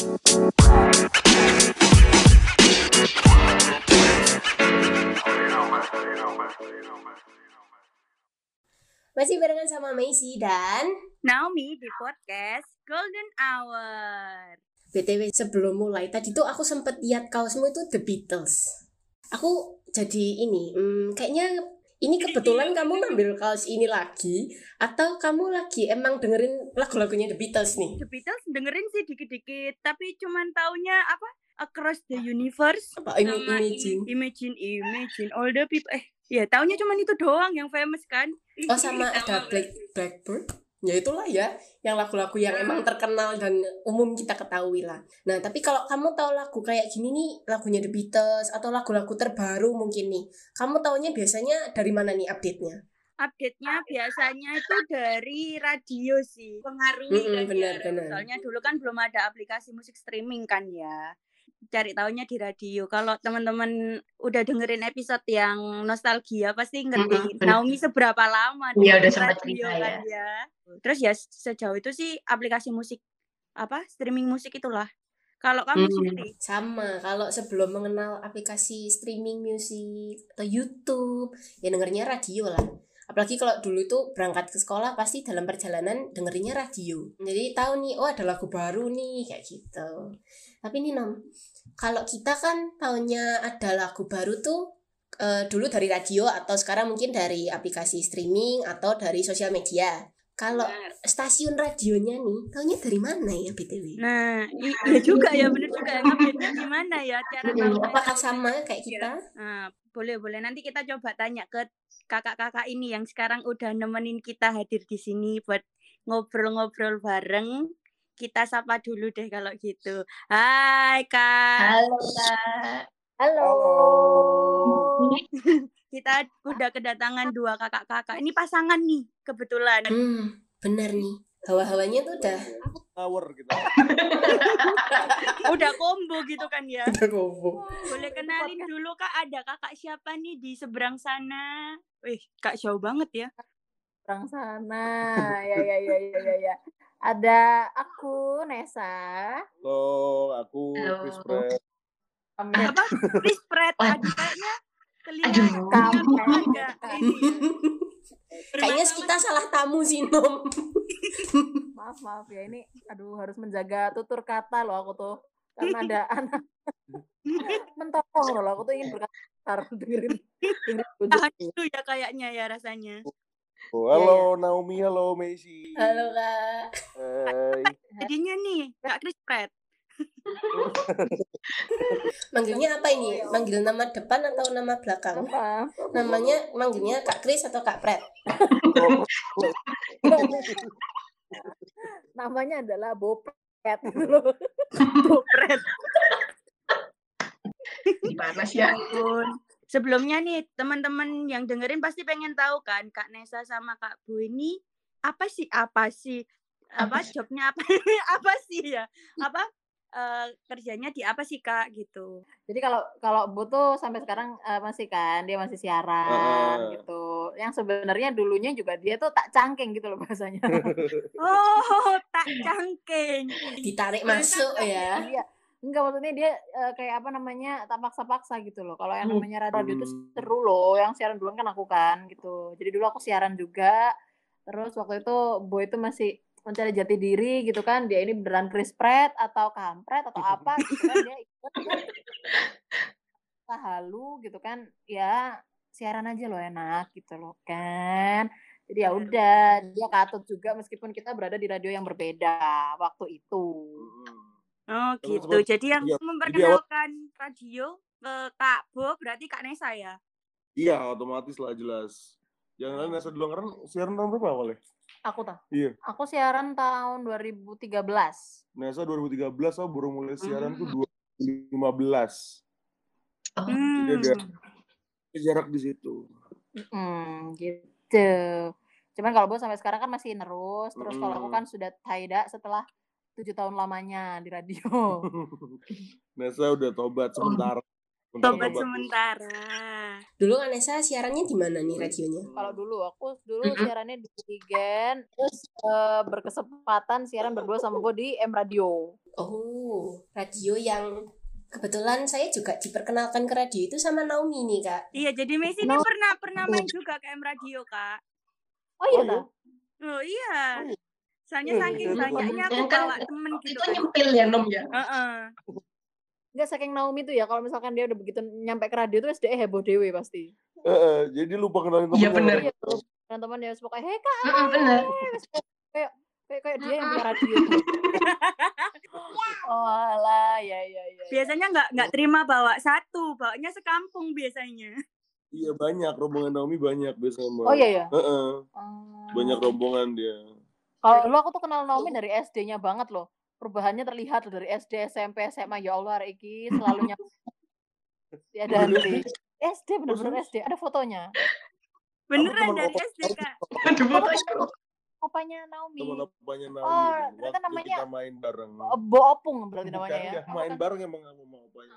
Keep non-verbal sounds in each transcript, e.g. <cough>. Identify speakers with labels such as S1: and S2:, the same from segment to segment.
S1: Masih barengan sama Maisy dan
S2: Naomi di podcast Golden Hour.
S1: BTW sebelum mulai tadi tuh aku sempet lihat kaosmu itu The Beatles. Aku jadi ini, hmm, kayaknya ini kebetulan kamu ngambil kaos ini lagi atau kamu lagi emang dengerin lagu-lagunya The Beatles nih?
S2: The Beatles dengerin sih dikit-dikit, tapi cuman taunya apa? Across the Universe.
S1: Apa ini imagine?
S2: Imagine, Imagine, All the People. Eh, ya taunya cuman itu doang yang famous kan.
S1: Oh sama ada Black Blackbird. Ya itulah ya, yang lagu-lagu yang emang terkenal dan umum kita ketahui lah. Nah, tapi kalau kamu tahu lagu kayak gini nih, lagunya The Beatles atau lagu-lagu terbaru mungkin nih, kamu taunya biasanya dari mana nih update-nya?
S2: Update-nya biasanya itu dari radio sih. Pengaruhi
S1: Mm-mm,
S2: kan
S1: benar,
S2: ya.
S1: benar.
S2: Soalnya dulu kan belum ada aplikasi musik streaming kan ya. Cari taunya di radio. Kalau teman-teman udah dengerin episode yang nostalgia pasti ngerti
S3: Mm-mm, benar.
S2: Naomi seberapa lama
S3: Iya, udah
S2: dengerin
S3: sempat
S2: radio
S3: cerita
S2: kan ya. Terus ya sejauh itu sih aplikasi musik apa streaming musik itulah. Kalau kamu
S3: Hmm.
S2: sendiri
S1: Sama, kalau sebelum mengenal aplikasi streaming musik atau YouTube, ya dengernya radio lah. Apalagi kalau dulu itu berangkat ke sekolah pasti dalam perjalanan dengerinnya radio. Jadi tahu nih, oh ada lagu baru nih kayak gitu. Tapi nih Nom, kalau kita kan tahunya ada lagu baru tuh eh, dulu dari radio atau sekarang mungkin dari aplikasi streaming atau dari sosial media. Kalau stasiun radionya nih, tahunya dari mana ya BTW?
S2: Nah, i- iya juga ya bener juga ya update-nya gimana ya cara
S1: Hmm,
S2: tahu
S1: apakah sama kayak kita?
S2: Nah, boleh boleh nanti kita coba tanya ke kakak-kakak ini yang sekarang udah nemenin kita hadir di sini buat ngobrol-ngobrol bareng. Kita sapa dulu deh kalau gitu. Hai Kak.
S3: Halo Kak.
S4: Halo. <laughs>
S2: Kita udah kedatangan dua kakak-kakak. Ini pasangan nih kebetulan.
S1: Hmm, benar nih. Hawa-hawanya tuh udah
S5: Tower gitu. <laughs>
S2: Udah combo gitu kan ya.
S1: udah kombo.
S2: Boleh kenalin dulu Kak, ada kakak siapa nih di seberang sana? Wih, Kak jauh banget ya.
S4: Orang sana. Ya ya ya ya ya ya. Ada aku Nesa.
S5: Halo, aku. Chris Pratt.
S4: Amin.
S2: Apa? Chris Pratt. Aduh, kayaknya telinga
S3: Aduh.
S2: ini ya.
S1: Kayaknya kita salah tamu sih, Nom. <laughs>
S4: Maaf maaf ya ini aduh harus menjaga tutur kata loh aku tuh. Karena ada <laughs> anak <laughs> mentokong loh aku tuh ingin berkata dengerin
S2: tahan dulu ya kayaknya ya rasanya.
S5: Oh, halo Naomi, halo Maisy.
S1: Halo, Kak.
S5: Hai.
S2: Jadinya nih, Kak Chris Pratt.
S1: Manggilnya apa ini? Manggil nama depan atau nama belakang?
S4: Apa?
S1: Namanya manggilnya Kak Kris atau Kak Pret? <laughs>
S4: Namanya adalah Bopet loh. <laughs>
S2: Pratt.
S3: Gimana sih ya?
S2: Ampun. Sebelumnya nih, teman-teman yang dengerin pasti pengen tahu kan, Kak Nesa sama Kak Bu ini apa sih apa sih apa
S3: Apa sih?
S2: jobnya apa <laughs> apa sih ya apa eh, kerjanya di apa sih kak gitu
S4: Jadi kalau kalau Bu tuh sampai sekarang eh, masih kan dia masih siaran
S5: Heeh.
S4: gitu. Yang sebenarnya dulunya juga dia tuh tak cangking gitu loh bahasanya. <laughs>
S2: oh tak cangking
S1: Ditarik masuk ya.
S4: Iya. Enggak maksudnya dia eh, kayak apa namanya tak paksa-paksa gitu loh. Kalau yang
S3: Hmm.
S4: namanya radio itu
S5: Hmm.
S4: seru loh. Yang siaran duluan kan aku kan gitu. Jadi dulu aku siaran juga. Terus waktu itu Boy itu masih mencari jati diri gitu kan. Dia ini beneran Chris Pratt atau kampret atau apa gitu kan dia ikut <laughs> Kita halu gitu kan. Ya siaran aja loh enak gitu loh kan. Jadi ya udah dia katut juga meskipun kita berada di radio yang berbeda waktu itu.
S2: oh gitu jadi yang
S5: Iya,
S2: memperkenalkan radio ke Kak Bo berarti Kak Nesa ya
S5: Iya, otomatis lah jelas. Yang lain Nesa duluan karena siaran tahun berapa awalnya?
S4: Aku tahu.
S5: Iya.
S4: Aku siaran tahun 2013.
S5: Nesa 2013 aku baru mulai siaran tuh
S3: Hmm.
S5: 2015.
S3: Oh,
S2: hmm.
S5: Jadi ada jarak di situ.
S4: Hmm, gitu. Cuman kalau bos sampai sekarang kan masih nerus. Terus kalau aku kan sudah taida setelah tujuh tahun lamanya di radio. <laughs>
S5: Nesa udah tobat sementara. Sementara
S2: tobat
S5: tobat.
S2: sementara
S1: Dulu Anessa siarannya di mana nih radionya?
S4: Kalau dulu aku dulu
S3: Mm-mm.
S4: siarannya di Gen, terus eh, berkesempatan siaran berdua sama gue di M Radio.
S1: Oh, radio yang kebetulan saya juga diperkenalkan ke radio itu sama Naomi nih, Kak.
S2: Iya, jadi Messi ini
S4: No.
S2: pernah pernah main juga ke M Radio, Kak.
S4: Oh iya
S3: Oh.
S2: Oh iya. Soalnya
S5: Iya,
S2: saking
S5: iya.
S2: banyaknya aku
S3: kan
S2: bawa temen gitu
S3: itu nyempil ya Nom ya.
S2: Heeh.
S4: Enggak saking Naomi tuh ya kalau misalkan dia udah begitu nyampe ke radio tuh SDE heboh dewe pasti.
S5: Eh, eh, jadi lupa kenalin
S3: Iya,
S5: temennya.
S3: bener.
S4: Iya, dan teman dia pokoknya hei kak,
S3: Mm-mm, bener.
S4: wes." kayak kayak kayak dia yang punya radio. oh <laughs> alah, ya ya ya.
S2: Biasanya nggak nggak terima bawa satu, bawanya sekampung biasanya.
S5: Iya banyak rombongan Naomi banyak biasanya. Mbak.
S4: Oh iya ya.
S5: Heeh,
S4: Oh.
S5: banyak rombongan dia.
S4: Kalau dulu aku tuh kenal Naomi dari SD-nya banget loh. Perubahannya terlihat loh dari SD, SMP, SMA. Ya Allah, hari ini <laughs> selalu nyampe. Ya Dante. SD bener-bener SD. Ada fotonya.
S2: Beneran dari SD, Kak.
S3: Aduh, fotonya.
S4: Opanya Naomi.
S5: Teman apanya Naomi.
S4: Oh, ternyata
S5: waktu
S4: namanya-
S5: kita main bareng.
S4: Oh, Bo Opung berarti namanya
S5: Bukan,
S4: ya.
S5: main bareng emang sama opanya.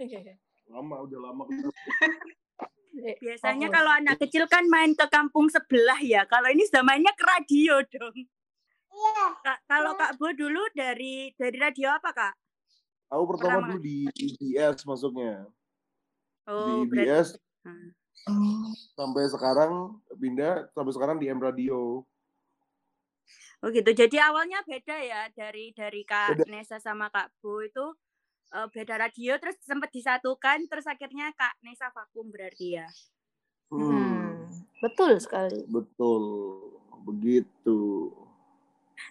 S5: <laughs> Lama udah lama. <laughs>
S2: Biasanya kalau anak kecil kan main ke kampung sebelah ya. Kalau ini sudah mainnya ke radio dong. Kak, kalau Kak Bo dulu dari dari radio apa, Kak?
S5: Aku pertama
S2: Pertama.
S5: dulu di IBS masuknya.
S2: Oh,
S5: di IBS
S2: Hmm.
S5: Sampai sekarang pindah sampai sekarang di M Radio.
S2: Oh gitu. Jadi awalnya beda ya dari dari Kak
S5: Beda.
S2: Nesa sama Kak Bu itu eh, beda radio terus sempat disatukan terus akhirnya Kak Nesa vakum berarti ya.
S5: Hmm,
S4: Hmm, betul sekali.
S5: betul. Begitu.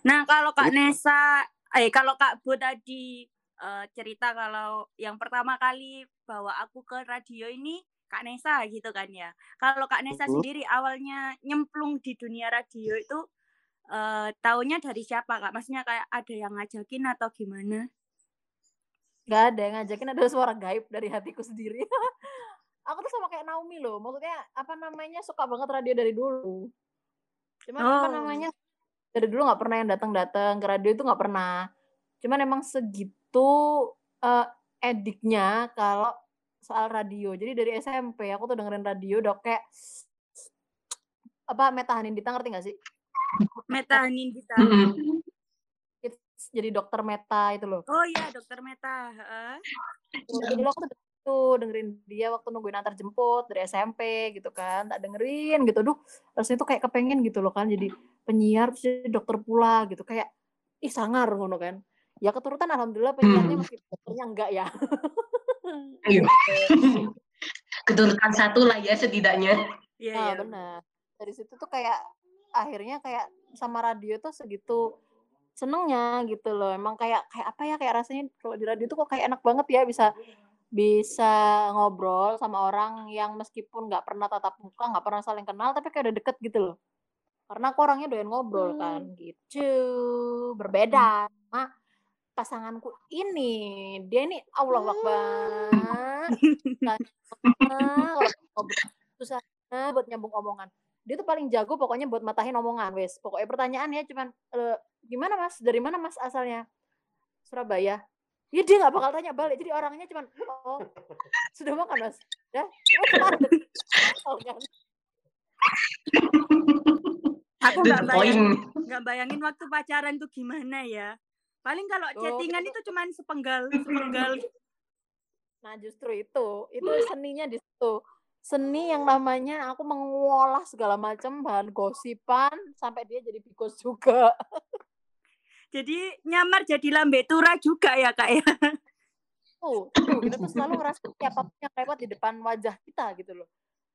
S2: Nah, kalau Kak Nesa eh kalau Kak Bu tadi eh, cerita kalau yang pertama kali bawa aku ke radio ini Kak Nesa gitu kan ya. Kalau Kak Nesa
S5: Betul.
S2: sendiri awalnya nyemplung di dunia radio itu eh taunya dari siapa Kak? Maksudnya kayak ada yang ngajakin atau gimana?
S4: Gak ada yang ngajakin ada suara gaib dari hatiku sendiri. <laughs> aku tuh sama kayak Naomi loh. Maksudnya apa namanya suka banget radio dari dulu. Cuman apa
S2: Oh.
S4: namanya dari dulu nggak pernah yang datang-datang ke radio itu nggak pernah. Cuman emang segitu eh, ediknya kalau soal radio. Jadi dari SMP aku tuh dengerin radio udah kayak apa Meta Hanindita ngerti gak sih?
S2: Meta Nindita.
S3: Mm-mm.
S4: It's jadi dokter Meta itu loh.
S2: Oh iya, Dokter Meta. heeh.
S4: Jadi dulu aku tuh tuh dengerin dia waktu nungguin antar jemput dari SMP gitu kan tak dengerin gitu duh rasanya tuh kayak kepengen gitu loh kan jadi penyiar terus jadi dokter pula gitu kayak ih sangar ngono kan ya keturutan alhamdulillah penyiarnya
S3: Hmm.
S4: masih dokternya enggak ya
S3: Iya. <laughs> Keturutan satu lah ya setidaknya.
S2: Iya,
S4: Ah,
S2: iya.
S4: benar dari situ tuh kayak akhirnya kayak sama radio tuh segitu senengnya gitu loh emang kayak kayak apa ya kayak rasanya kalau di radio tuh kok kayak enak banget ya bisa bisa ngobrol sama orang yang meskipun nggak pernah tatap muka nggak pernah saling kenal tapi kayak udah deket gitu loh karena aku orangnya doyan ngobrol kan gitu. Berbeda sama pasanganku ini. Dia ini Allah Akbar kalau <laughs> ngobrol susah buat nyambung omongan. Dia tuh paling jago pokoknya buat matahin omongan wes. Pokoknya pertanyaan ya cuman "Eh, gimana mas? Dari mana mas asalnya? Surabaya. Ya dia nggak bakal tanya balik. Jadi orangnya cuman oh sudah makan mas? Ya oh, <laughs> kan.
S2: Aku nggak bayangin, nggak bayangin waktu pacaran tuh gimana ya. Paling kalau
S4: Oh,
S2: chattingan
S4: gitu.
S2: itu cuman sepenggal, sepenggal.
S4: nah justru itu itu seninya di situ seni yang namanya aku mengolah segala macam bahan gosipan sampai dia jadi bikos juga
S2: Jadi nyamar jadi lambe tura juga ya kak ya.
S4: tuh, tuh kita tuh selalu ngerasa siapa pun yang lewat di depan wajah kita gitu loh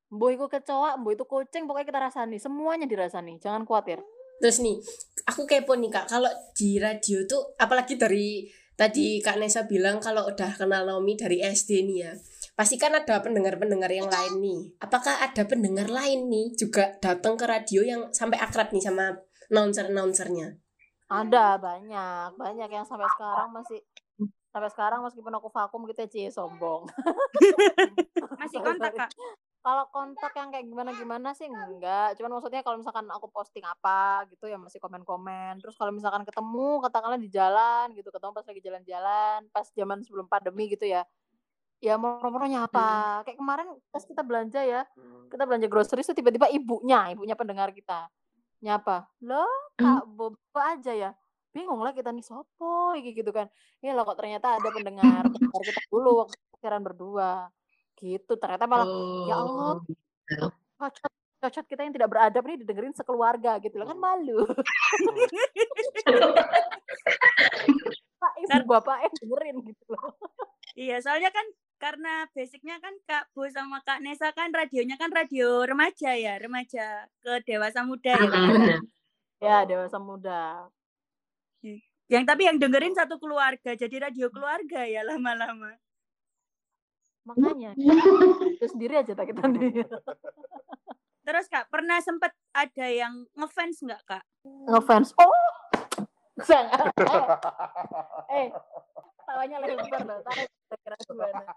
S4: Mboh itu kecoa, mboh itu kucing, pokoknya kita rasani. Semuanya dirasani, jangan khawatir.
S1: Terus nih, aku kepo nih kak, kalau di radio tuh, apalagi dari tadi kak Nesa bilang kalau udah kenal Naomi dari SD nih ya, pasti kan ada pendengar-pendengar yang lain nih. Apakah ada pendengar lain nih juga datang ke radio yang sampai akrab nih sama announcer-announcernya?
S4: Ada banyak, banyak yang sampai sekarang masih sampai sekarang meskipun aku vakum gitu ya cie sombong.
S2: Masih kontak kak. <laughs>
S4: Kalau kontak yang kayak gimana-gimana sih enggak. Cuman maksudnya kalau misalkan aku posting apa gitu ya masih komen-komen. Terus kalau misalkan ketemu katakanlah di jalan gitu, ketemu pas lagi jalan-jalan, pas zaman sebelum pandemi gitu ya. ya moro-moro nyapa. Kayak kemarin pas kita belanja ya, kita belanja grocery itu tiba-tiba ibunya, ibunya pendengar kita nyapa. Loh, Kak Bobo aja ya. Bingung lah kita nih sopo gitu kan. Ya lah kok ternyata ada pendengar pendengar kita dulu waktu siaran berdua. Gitu. Ternyata malah ya Allah,
S3: Oh, gitu.
S4: cocok cocok kita yang tidak beradab ini didengerin sekeluarga gitu loh kan malu. <laughs> Pak ibu bapak yang dengerin gitu loh.
S2: Iya, soalnya kan karena basicnya kan Kak Bu sama Kak Nesa kan radionya kan radio remaja ya, remaja ke dewasa muda ya.
S4: Ya dewasa muda.
S2: Yang tapi yang dengerin satu keluarga, jadi radio keluarga ya lama-lama.
S4: Makanya <laughs> itu sendiri aja tak kita nih. <laughs>
S2: Terus Kak, pernah sempet ada yang ngefans nggak Kak?
S4: Ngefans. Oh. Sangat. <laughs> Eh, eh, tawanya lebar loh. Gimana.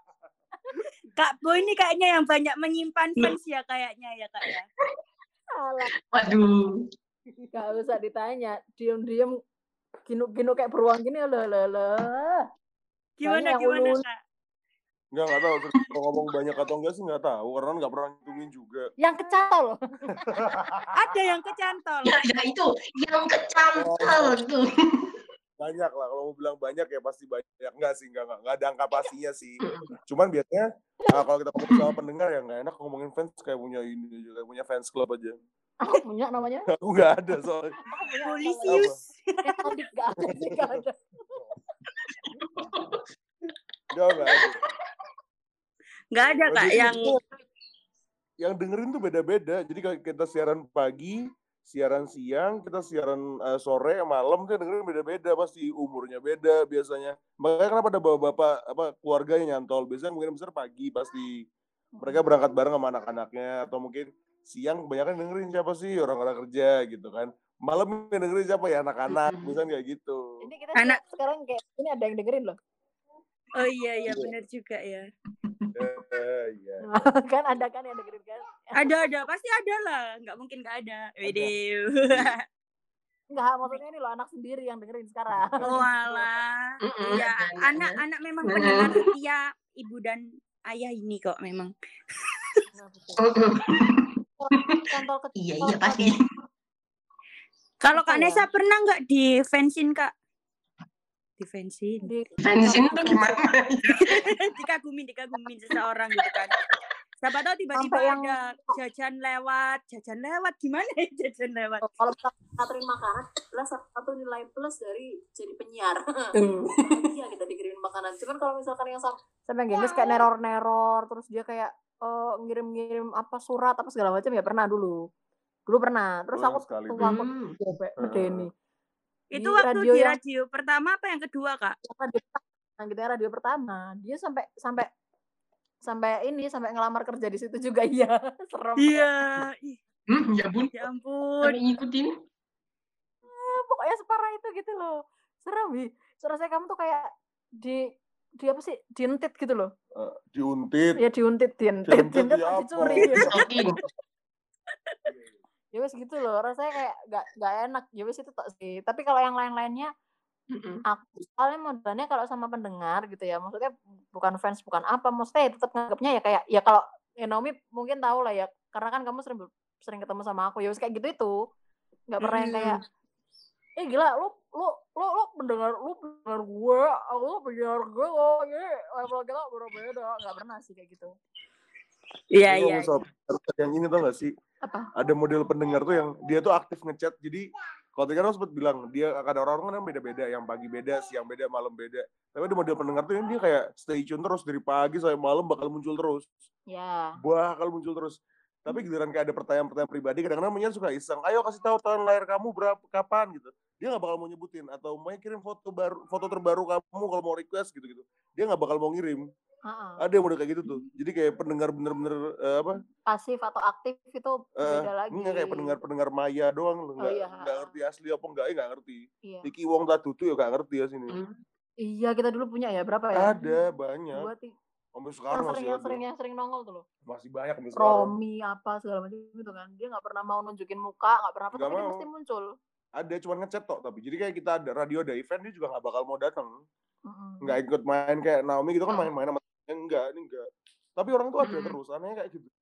S2: Kak Bu ini kayaknya yang banyak menyimpan fans ya kayaknya ya Kak ya.
S4: Alah,
S3: Waduh.
S4: gak usah ditanya. Diem-diem ginu-ginu kayak beruang gini loh loh loh.
S2: Gimana gimana. Kak?
S5: Enggak, enggak tahu. Terus kalau ngomong banyak atau enggak sih enggak tahu. Karena enggak pernah ngitungin juga.
S4: Yang kecantol.
S2: Ada yang kecantol.
S3: Ya, ya itu yang kecantol tuh.
S5: Banyak lah. Kalau mau bilang banyak ya pasti banyak. Enggak sih, enggak, enggak. Enggak ada angka pastinya sih. Cuman biasanya nah, kalau kita ngomong sama pendengar ya enggak enak ngomongin fans kayak punya ini aja. Kayak punya fans club aja.
S4: Aku punya namanya. <laughs>
S5: Aku enggak ada soalnya.
S2: Polisius.
S4: Ya, tadi gak ada sih gak ada.
S5: Enggak, enggak ada.
S2: Nggak ada Kak
S5: Jadi
S2: yang
S5: itu yang dengerin tuh beda-beda. Jadi kalau kita siaran pagi, siaran siang, kita siaran eh, sore, malam tuh yang dengerin beda-beda pasti umurnya beda biasanya. Makanya kenapa ada bapak-bapak apa keluarga yang nyantol? Biasanya mungkin besar pagi pasti mereka berangkat bareng sama anak-anaknya atau mungkin siang kebanyakan dengerin siapa sih orang-orang kerja gitu kan. Malam yang dengerin siapa ya anak-anak, misalnya kayak gitu.
S4: Ini kita
S2: Anak-
S4: sekarang kayak ini ada yang dengerin loh.
S2: Oh iya iya benar juga ya.
S5: Eh, iya. <laughs>
S4: kan ada kan yang dengerin kan?
S2: Ada ada pasti ada lah, nggak mungkin nggak ada. Wede.
S4: Enggak, maksudnya ini loh anak sendiri yang dengerin sekarang. <laughs>
S2: Walah.
S3: Mm-mm,
S2: Ya
S3: ada anaknya.
S2: anak-anak memang pendengar setia ibu dan ayah ini kok memang.
S4: Kontol kecil.
S3: Iya iya pasti.
S2: Kalau Kak
S4: ya?
S2: Nesa pernah nggak di fansin Kak? Di, Fansin
S3: tuh gimana? <laughs>
S2: dikagumin dikagumin seseorang gitu kan. Siapa tahu tiba-tiba
S4: Sampai yang-
S2: ada jajan lewat, jajan lewat gimana ya jajan lewat?
S4: kalau kita ngaturin makanan, adalah salah satu nilai plus dari jadi penyiar. <laughs> Iya kita dikirimin makanan. Cuman kalau misalkan yang sama sampai yang kayak neror-neror, terus dia kayak eh, ngirim-ngirim apa surat apa segala macam ya pernah dulu. Dulu pernah. Terus
S5: Banyak
S4: aku tuh aku
S3: Hmm.
S4: medeni.
S2: Itu
S4: Di
S2: waktu
S4: radio
S2: di
S4: yang-
S2: radio pertama apa yang kedua Kak?
S4: radio pertama, gitu ya, radio pertama. Dia sampai sampai sampai ini sampai ngelamar kerja di situ juga <laughs> iya. Serem.
S2: Iya. Ih,
S3: Hmm, ya bun.
S2: ya ampun.
S3: Kami ngikutin.
S4: pokoknya separah itu gitu loh serem wi suara saya kamu tuh kayak di di apa sih diuntit gitu loh
S5: Eh, diuntit.
S4: ya diuntit diuntit
S5: Diuntit
S4: diuntit
S5: ya
S4: kan
S5: apa?
S4: dicuri
S3: Stalking. <laughs>
S4: ya wes gitu loh. Rasanya kayak gak gak enak. Ya wes itu tak sih. Tapi kalau yang lain-lainnya
S3: Mm-mm.
S4: aku soalnya modelnya kalau sama pendengar gitu ya maksudnya bukan fans bukan apa maksudnya ya tetap nganggapnya ya kayak ya kalau ya Naomi mungkin tahu lah ya karena kan kamu sering sering ketemu sama aku. Ya wes kayak gitu itu. Nggak pernah yang kayak eh gila lu lu lu lu pendengar lu pendengar gue aku lu pendengar gue kok ini level kita berbeda nggak pernah sih kayak gitu.
S2: Iya iya.
S5: pendengar yang ini tau gak sih?
S4: Apa
S5: Ada model pendengar tuh yang dia tuh aktif ngechat. Jadi kalau tadi kan aku sempat bilang dia akan ada orang-orang kan beda-beda, yang pagi beda, siang beda, malam beda. Tapi ada model pendengar tuh yang dia kayak stay tune terus dari pagi sampai malam bakal muncul terus,
S4: ya
S5: bakal muncul terus. Tapi giliran kayak ada pertanyaan-pertanyaan pribadi, kadang-kadang Menyan suka iseng, ayo kasih tahu tahun lahir kamu berapa, kapan gitu. Dia nggak bakal mau nyebutin atau mau kirim foto baru, foto terbaru kamu kalau mau request gitu-gitu. Dia nggak bakal mau ngirim.
S4: Heeh.
S5: Ada yang model kayak gitu tuh. Jadi kayak pendengar bener-bener eh, apa?
S4: pasif atau aktif itu
S5: Eh,
S4: beda lagi
S5: enggak kayak pendengar-pendengar Maya doang lu
S4: Oh,
S5: enggak
S4: iya,
S5: enggak ngerti asli apa enggak ya enggak ngerti.
S4: iya
S5: Iki Wong Tadutu ya enggak ngerti ya sini.
S3: Hmm.
S4: iya kita dulu punya ya berapa ya
S5: Ada banyak.
S4: dua tiga
S5: Sampai
S4: yang
S5: sekarang
S4: sering
S5: masih
S4: yang
S5: ada.
S4: sering yang sering nongol tuh loh
S5: Masih banyak sampai sekarang.
S4: Romi apa segala macam gitu kan dia nggak pernah mau nunjukin muka nggak pernah apa
S5: Nggak
S4: tapi dia
S5: mau.
S4: mesti muncul
S5: Ada cuman ngechat tok tapi. Jadi kayak kita ada radio ada event dia juga enggak bakal mau datang.
S4: Mm-mm.
S5: Enggak ikut main kayak Naomi gitu kan main-main sama enggak ini enggak tapi orang tuh ada
S3: Mm-mm.
S5: terus anehnya kayak gitu
S4: Hmm,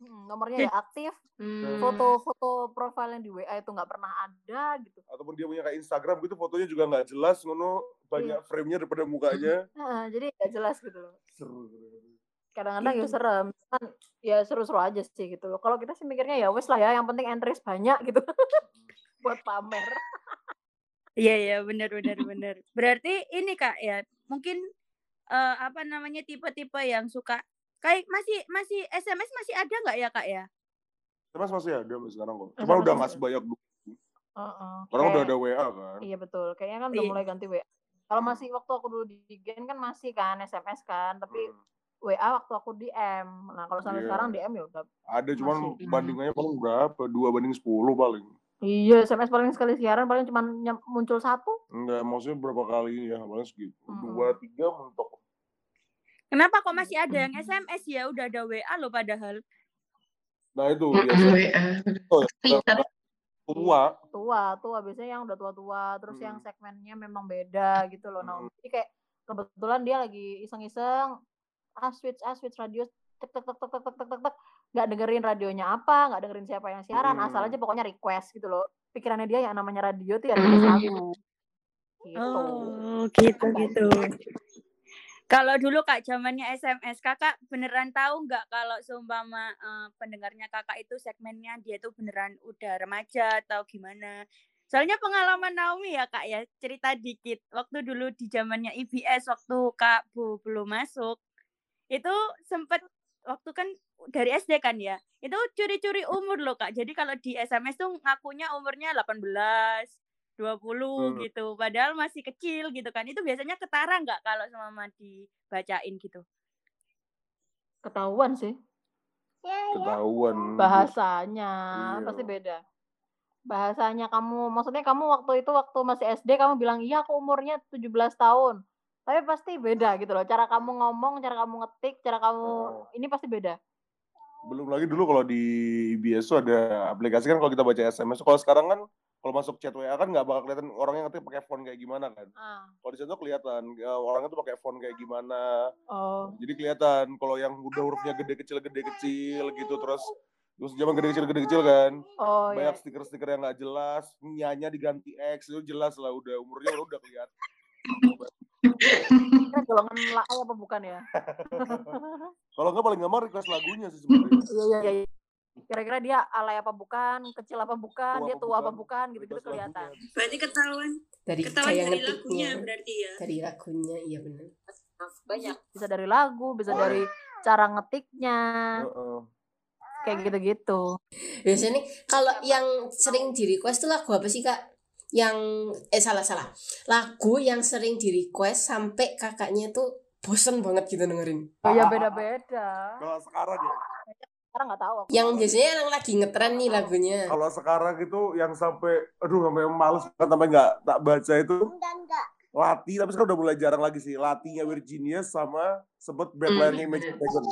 S4: nomornya ya aktif,
S3: Hmm.
S4: foto-foto profil yang di WA itu nggak pernah ada gitu.
S5: ataupun dia punya kayak Instagram gitu fotonya juga nggak jelas ngono banyak frame-nya daripada mukanya <laughs>
S4: Nah, jadi nggak jelas gitu loh.
S5: seru.
S4: Kadang-kadang ya
S1: Itu.
S4: serem, kan ya seru-seru aja sih gitu loh. Kalau kita sih mikirnya ya wes lah ya, yang penting entries banyak gitu. <laughs> Buat pamer.
S2: Iya iya benar benar benar. Berarti ini Kak ya, mungkin eh, apa namanya tipe-tipe yang suka kayak masih masih SMS masih ada nggak ya Kak ya?
S5: Mas masih ada sampai sekarang kok
S4: SMS
S5: cuma udah
S4: masih
S5: nggak sebanyak dulu
S4: Heeh.
S5: sekarang udah
S4: Kayak-
S5: ada WA kan
S4: Iya betul. Kayaknya kan udah
S2: Iya.
S4: mulai ganti WA. Kalau masih waktu aku dulu di Gen kan masih kan SMS kan, tapi
S5: Hmm.
S4: WA waktu aku di M. Nah kalau sampai
S5: Iya.
S4: sekarang di M ya udah.
S5: ada cuman
S4: Masih.
S5: bandingannya paling berapa dua banding sepuluh paling
S4: Iya SMS paling sekali siaran paling cuma muncul satu.
S5: enggak maksudnya berapa kali ya paling segitu
S4: Mm-mm.
S5: dua tiga mentok
S2: Kenapa kok masih ada yang SMS ya? Udah ada WA loh padahal.
S5: Nah itu biasanya. Ya. tua.
S4: Tua, tua. Biasanya yang udah tua-tua. Terus hmm. yang
S5: mm.
S4: segmennya memang beda gitu loh.
S5: Hmm.
S4: Nah, jadi kayak kebetulan dia lagi iseng-iseng. Ah switch, ah switch radio. Tek, tek, tek, tek, tek, tek, tek, tek. Gak dengerin radionya apa, gak dengerin siapa yang siaran.
S5: Hmm.
S4: Asal aja pokoknya request gitu loh. Pikirannya dia yang namanya radio tuh ya.
S3: Hmm.
S4: Gitu.
S2: Oh, gitu-gitu. Kalau dulu Kak zamannya SMS, Kakak beneran tahu nggak kalau seumpama eh, pendengarnya Kakak itu segmennya dia tuh beneran udah remaja atau gimana? Soalnya pengalaman Naomi ya Kak ya, cerita dikit. Waktu dulu di zamannya IBS waktu Kak Bu belum masuk, itu sempet waktu kan dari SD kan ya, itu curi-curi umur loh Kak. Jadi kalau di SMS tuh ngakunya umurnya 18, 20
S5: Hmm.
S2: gitu. Padahal masih kecil gitu kan. Itu biasanya ketara nggak kalau sama dibacain gitu?
S4: ketahuan sih
S5: ketahuan
S4: bahasanya
S5: Iya.
S4: pasti beda bahasanya kamu maksudnya kamu waktu itu waktu masih SD kamu bilang iya aku umurnya 17 tahun tapi pasti beda gitu loh cara kamu ngomong cara kamu ngetik cara kamu
S5: Oh.
S4: ini pasti beda
S5: belum lagi dulu kalau di IBS tuh ada aplikasi kan kalau kita baca SMS kalau sekarang kan kalau masuk chat WA kan nggak bakal kelihatan orangnya ngetik pakai font kayak gimana kan.
S4: Ah.
S5: Kalau di sana tuh kelihatan ya, orangnya tuh pakai font kayak gimana.
S4: Oh.
S5: Jadi kelihatan kalau yang udah hurufnya gede kecil gede kecil gitu terus terus zaman gede kecil gede kecil kan.
S4: Oh ya
S5: banyak stiker-stiker yang nggak jelas nyanya diganti X itu jelas lah udah umurnya udah kelihatan <laughs>
S4: Kira golongan laai apa bukan ya? <laughs>
S5: Kalau nggak paling gampang request lagunya sih sebenarnya. <laughs>
S4: Iya iya iya. Kira-kira dia alay apa bukan kecil apa bukan
S5: Tua
S4: dia tua apa
S5: bukan,
S4: bukan gitu-gitu kelihatan.
S2: Berarti ketahuan
S1: dari
S2: ketahuan dari
S1: ngetiknya
S2: lagunya berarti ya.
S1: dari lagunya iya benar
S2: Banyak.
S4: bisa dari lagu bisa dari cara ngetiknya.
S5: Heeh.
S4: kayak gitu-gitu.
S1: Biasanya nih kalau yang sering di request tuh lagu apa sih kak yang eh salah salah. Lagu yang sering di request sampai kakaknya tuh bosen banget gitu dengerin.
S4: Oh ya beda-beda.
S5: Kalau sekarang ya?
S4: Sekarang nggak tahu aku.
S1: yang biasanya yang lagi ngetren nih lagunya.
S5: Kalau sekarang itu yang sampai aduh sampai males banget sampai nggak tak baca itu Lati tapi sekarang udah mulai jarang lagi sih. Latinya Virginia sama sebut
S3: Hmm,
S5: Imagine
S3: bener.
S5: Dragon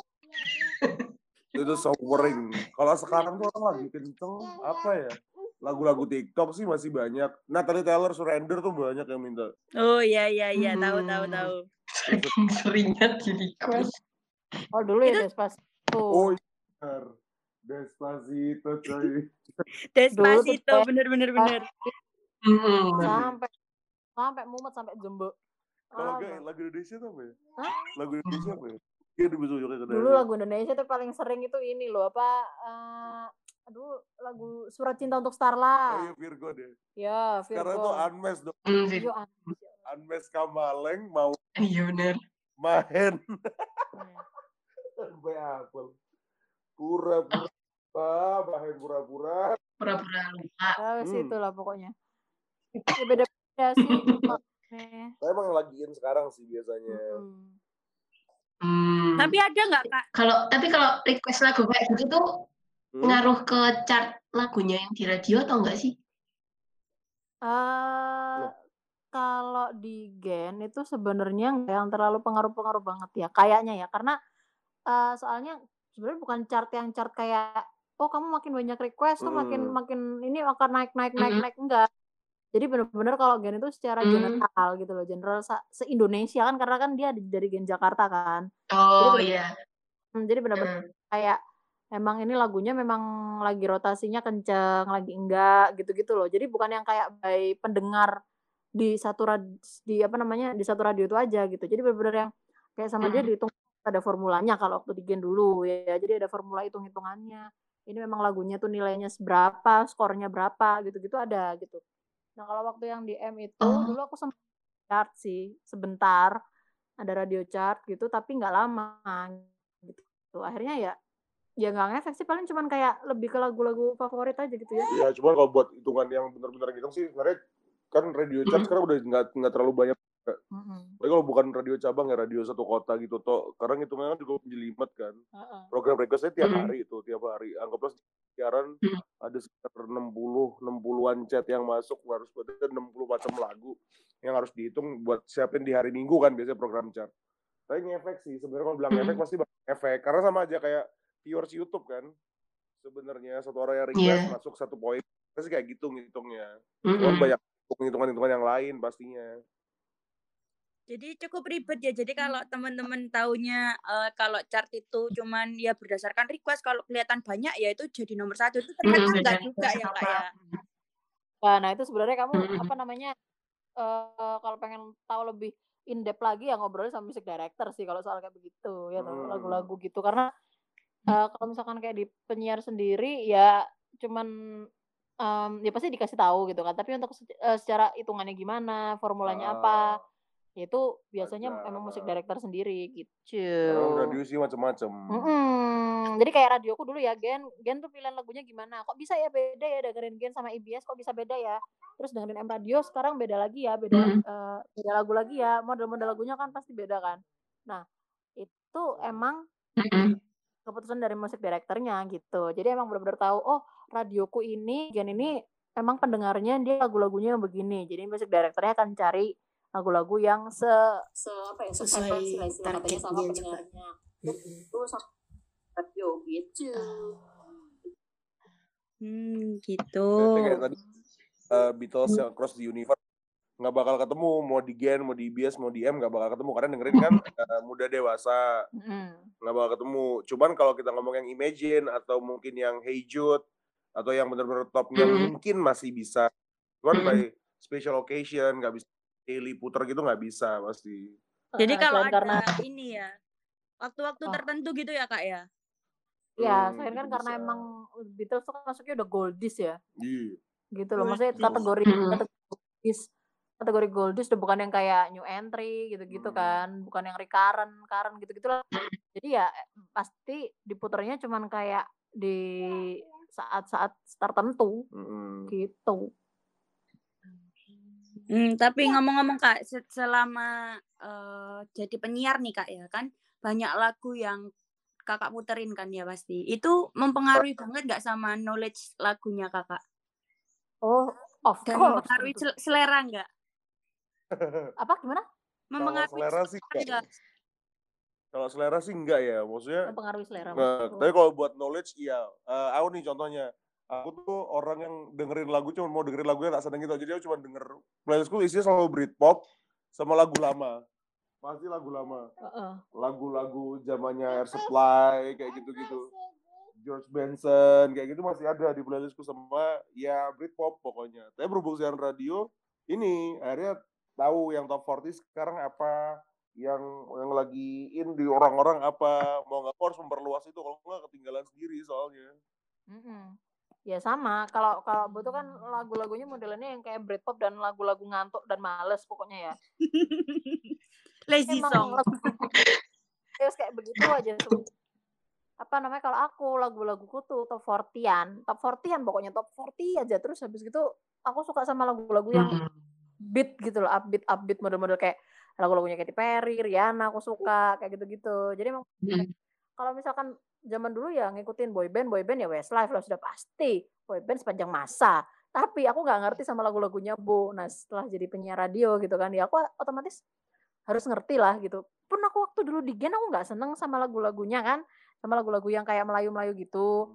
S5: itu sobering kalau sekarang tuh orang lagi kenceng apa ya lagu-lagu TikTok sih masih banyak Natalie Taylor Surrender tuh banyak yang minta
S2: Oh iya iya iya tahu tahu
S3: Hmm.
S2: tahu. <laughs>
S3: Saking seringnya di request.
S4: oh dulu ya
S2: Itu-
S4: Despacito
S5: oh iya bener. Despacito coy <laughs>
S2: Despacito bener bener bener.
S3: Hmm.
S4: sampai sampai mumet sampai jembe
S5: kalau
S4: Ah,
S5: enggak lagu Indonesia tuh apa ya
S4: Hah?
S5: lagu Indonesia apa ya Iya di besok juga
S4: dulu lagu Indonesia tuh paling sering itu ini loh apa eh, aduh lagu surat cinta untuk
S5: oh
S4: Starla
S5: iya Virgo deh
S4: ya
S5: sekarang
S4: Virgo
S5: tuh Unmesh dong
S3: Hmm,
S4: Yo,
S3: Vir-
S4: an-
S5: Unmesh Kamaleng mau
S3: Iya benar.
S5: main
S4: ya. <laughs>
S5: Sampai apel. Pura-pura. Ah, main pura-pura.
S3: Pura-pura lupa.
S4: Wes
S5: Hmm.
S4: itulah pokoknya ya beda-beda sih. <laughs>
S5: Saya emang lagiin sekarang sih biasanya.
S4: Hmm.
S3: Hmm.
S2: Tapi ada nggak kak?
S3: kalau tapi kalau request lagu kayak gitu tuh
S5: Hmm?
S3: ngaruh ke chart lagunya yang di radio atau enggak sih?
S4: Eh, kalau di Gen itu sebenarnya nggak yang terlalu pengaruh-pengaruh banget ya kayaknya ya karena eh, soalnya sebenarnya bukan chart yang chart kayak oh kamu makin banyak request tuh makin
S5: Hmm.
S4: makin ini akan naik naik naik
S3: Hmm.
S4: naik enggak Jadi bener-bener kalau Gen itu secara
S3: Hmm.
S4: general gitu loh, general se-Indonesia kan karena kan dia di- dari Gen Jakarta kan.
S3: Oh iya.
S4: Hmm, Jadi bener-bener
S3: Hmm.
S4: kayak emang ini lagunya memang lagi rotasinya kenceng, lagi enggak gitu-gitu loh. Jadi bukan yang kayak by pendengar di satu rad- di apa namanya di satu radio itu aja gitu. Jadi bener-bener yang kayak sama dia
S3: Hmm.
S4: dihitung ada formulanya kalau waktu di Gen dulu ya. Jadi ada formula hitung-hitungannya. Ini memang lagunya tuh nilainya seberapa, skornya berapa gitu-gitu ada gitu. Nah kalau waktu yang di M itu
S3: Oh.
S4: dulu aku sempat chart sih sebentar ada radio chart gitu tapi nggak lama gitu. Akhirnya ya ya nggak ngefek sih paling cuman kayak lebih ke lagu-lagu favorit aja gitu ya.
S5: Ya cuman kalau buat hitungan yang benar-benar gitu sih sebenarnya kan radio chart
S3: Hmm.
S5: sekarang udah nggak nggak terlalu banyak. Tapi kalau bukan radio cabang ya radio satu kota gitu toh. Sekarang hitungannya kan juga menjelimet kan.
S4: Heeh.
S5: Program requestnya tiap
S3: Hmm.
S5: hari itu tiap hari. Anggaplah siaran
S3: Hmm.
S5: ada sekitar 60 60-an chat yang masuk harus ada 60 macam lagu yang harus dihitung buat siapin di hari Minggu kan biasanya program chart. Tapi ngefek sih sebenarnya kalau bilang
S3: Hmm.
S5: efek pasti bakal efek karena sama aja kayak viewers YouTube kan. Sebenarnya satu orang yang request
S3: Iya.
S5: masuk satu poin pasti kayak gitu ngitungnya.
S3: Mm-mm.
S5: banyak hitungan-hitungan yang lain pastinya.
S2: Jadi cukup ribet ya. Jadi kalau teman-teman taunya eh, kalau chart itu cuman ya berdasarkan request, kalau kelihatan banyak ya itu jadi nomor satu. Itu ternyata
S3: Mm,
S2: enggak juga ya kak ya.
S4: Nah, nah itu sebenarnya kamu
S3: Mm-mm.
S4: apa namanya eh kalau pengen tahu lebih in depth lagi ya ngobrol sama music director sih kalau soal kayak begitu ya
S5: Hmm.
S4: lagu-lagu gitu karena eh, kalau misalkan kayak di penyiar sendiri ya cuman em, ya pasti dikasih tahu gitu kan tapi untuk eh, secara hitungannya gimana formulanya apa ya itu biasanya emang musik director sendiri gitu
S5: Sekarang radio sih macam-macam.
S4: Mm-mm. Jadi kayak radioku dulu ya, Gen, Gen tuh pilihan lagunya gimana? Kok bisa ya beda ya dengerin Gen sama IBS kok bisa beda ya? Terus dengerin M Radio sekarang beda lagi ya, beda
S3: Mm.
S4: eh, beda lagu lagi ya. Model-model lagunya kan pasti beda kan. Nah, itu emang
S3: Mm-mm.
S4: keputusan dari musik direkturnya gitu. Jadi emang benar-benar tahu, oh radioku ini Gen ini emang pendengarnya dia lagu-lagunya yang begini. Jadi musik direkturnya akan cari lagu-lagu yang se, se apa ya,
S1: Sesuai targetnya
S4: sama pendengarnya. Itu sama radio gitu.
S2: Hmm, gitu.
S5: kayak tadi uh, Beatles yang Cross the Universe nggak bakal ketemu mau di Gen mau di IBS mau di M nggak bakal ketemu karena dengerin kan uh, <laughs> muda dewasa
S4: Mm-mm.
S5: nggak bakal ketemu cuman kalau kita ngomong yang Imagine atau mungkin yang Hey Jude atau yang benar-benar top yang
S3: Mm.
S5: mungkin masih bisa cuman
S3: Mm.
S5: by special occasion nggak bisa daily puter gitu nggak bisa pasti
S2: Jadi kalau ada
S4: karena
S2: ini ya, waktu-waktu
S4: Oh.
S2: tertentu gitu ya kak ya.
S4: ya,
S5: Hmm,
S4: selain kan karena
S5: bisa.
S4: emang Beatles tuh masuknya udah goldies ya,
S5: Iya.
S4: gitu loh. Maksudnya
S2: Goldies.
S4: kategori kategori goldies, kategori goldies udah bukan yang kayak new entry gitu-gitu
S5: Hmm.
S4: kan, bukan yang recurrent, current gitu-gitu lah. Jadi ya pasti diputernya cuman kayak di saat-saat tertentu
S5: Mm-mm.
S4: gitu.
S2: Hmm, tapi ngomong-ngomong kak, se- selama eh, jadi penyiar nih kak ya kan, banyak lagu yang kakak puterin kan ya pasti. Itu mempengaruhi banget nggak sama knowledge lagunya kakak?
S4: Oh, of
S2: Dan
S4: course.
S2: mempengaruhi
S4: tentu.
S2: sel- selera nggak? <laughs>
S4: Apa gimana?
S5: kalau
S2: Mempengaruhi
S5: selera sih
S2: selera
S5: enggak.
S2: nggak?
S5: kalau selera sih enggak ya maksudnya
S4: Mempengaruhi selera.
S5: Nah,
S4: betul.
S5: tapi kalau buat knowledge iya. Eh, aku nih contohnya. Aku tuh orang yang dengerin lagu cuma mau dengerin lagunya tak seneng gitu. Jadi aku cuma denger playlistku isinya selalu Britpop sama lagu lama. Pasti lagu lama. Lagu-lagu zamannya Air Supply kayak gitu-gitu. George Benson kayak gitu masih ada di playlistku sama ya Britpop pokoknya. Tapi berhubung siaran radio ini akhirnya tahu yang top 40 sekarang apa yang yang lagi in di orang-orang apa mau nggak harus memperluas itu kalau nggak ketinggalan sendiri soalnya
S4: Mm-mm. Ya sama, kalau kalau Bu tuh kan lagu-lagunya modelannya yang kayak Britpop dan lagu-lagu ngantuk dan males pokoknya ya. <laughs>
S2: Lazy
S4: Emang
S2: song.
S4: lagu terus <laughs> kayak begitu aja tuh. Apa namanya kalau aku lagu-laguku tuh top 40-an, top 40-an pokoknya top 40 aja terus habis gitu aku suka sama lagu-lagu yang
S3: Mm.
S4: beat gitu loh, upbeat upbeat model-model kayak lagu-lagunya Katy Perry, Rihanna aku suka kayak gitu-gitu. Jadi emang
S3: Mm.
S4: kalau misalkan zaman dulu ya ngikutin boyband, boyband ya Westlife lah sudah pasti. Boyband sepanjang masa. Tapi aku nggak ngerti sama lagu-lagunya Bu. Nah setelah jadi penyiar radio gitu kan, ya aku otomatis harus ngerti lah gitu. Pun aku waktu dulu di Gen aku nggak seneng sama lagu-lagunya kan, sama lagu-lagu yang kayak Melayu-Melayu gitu.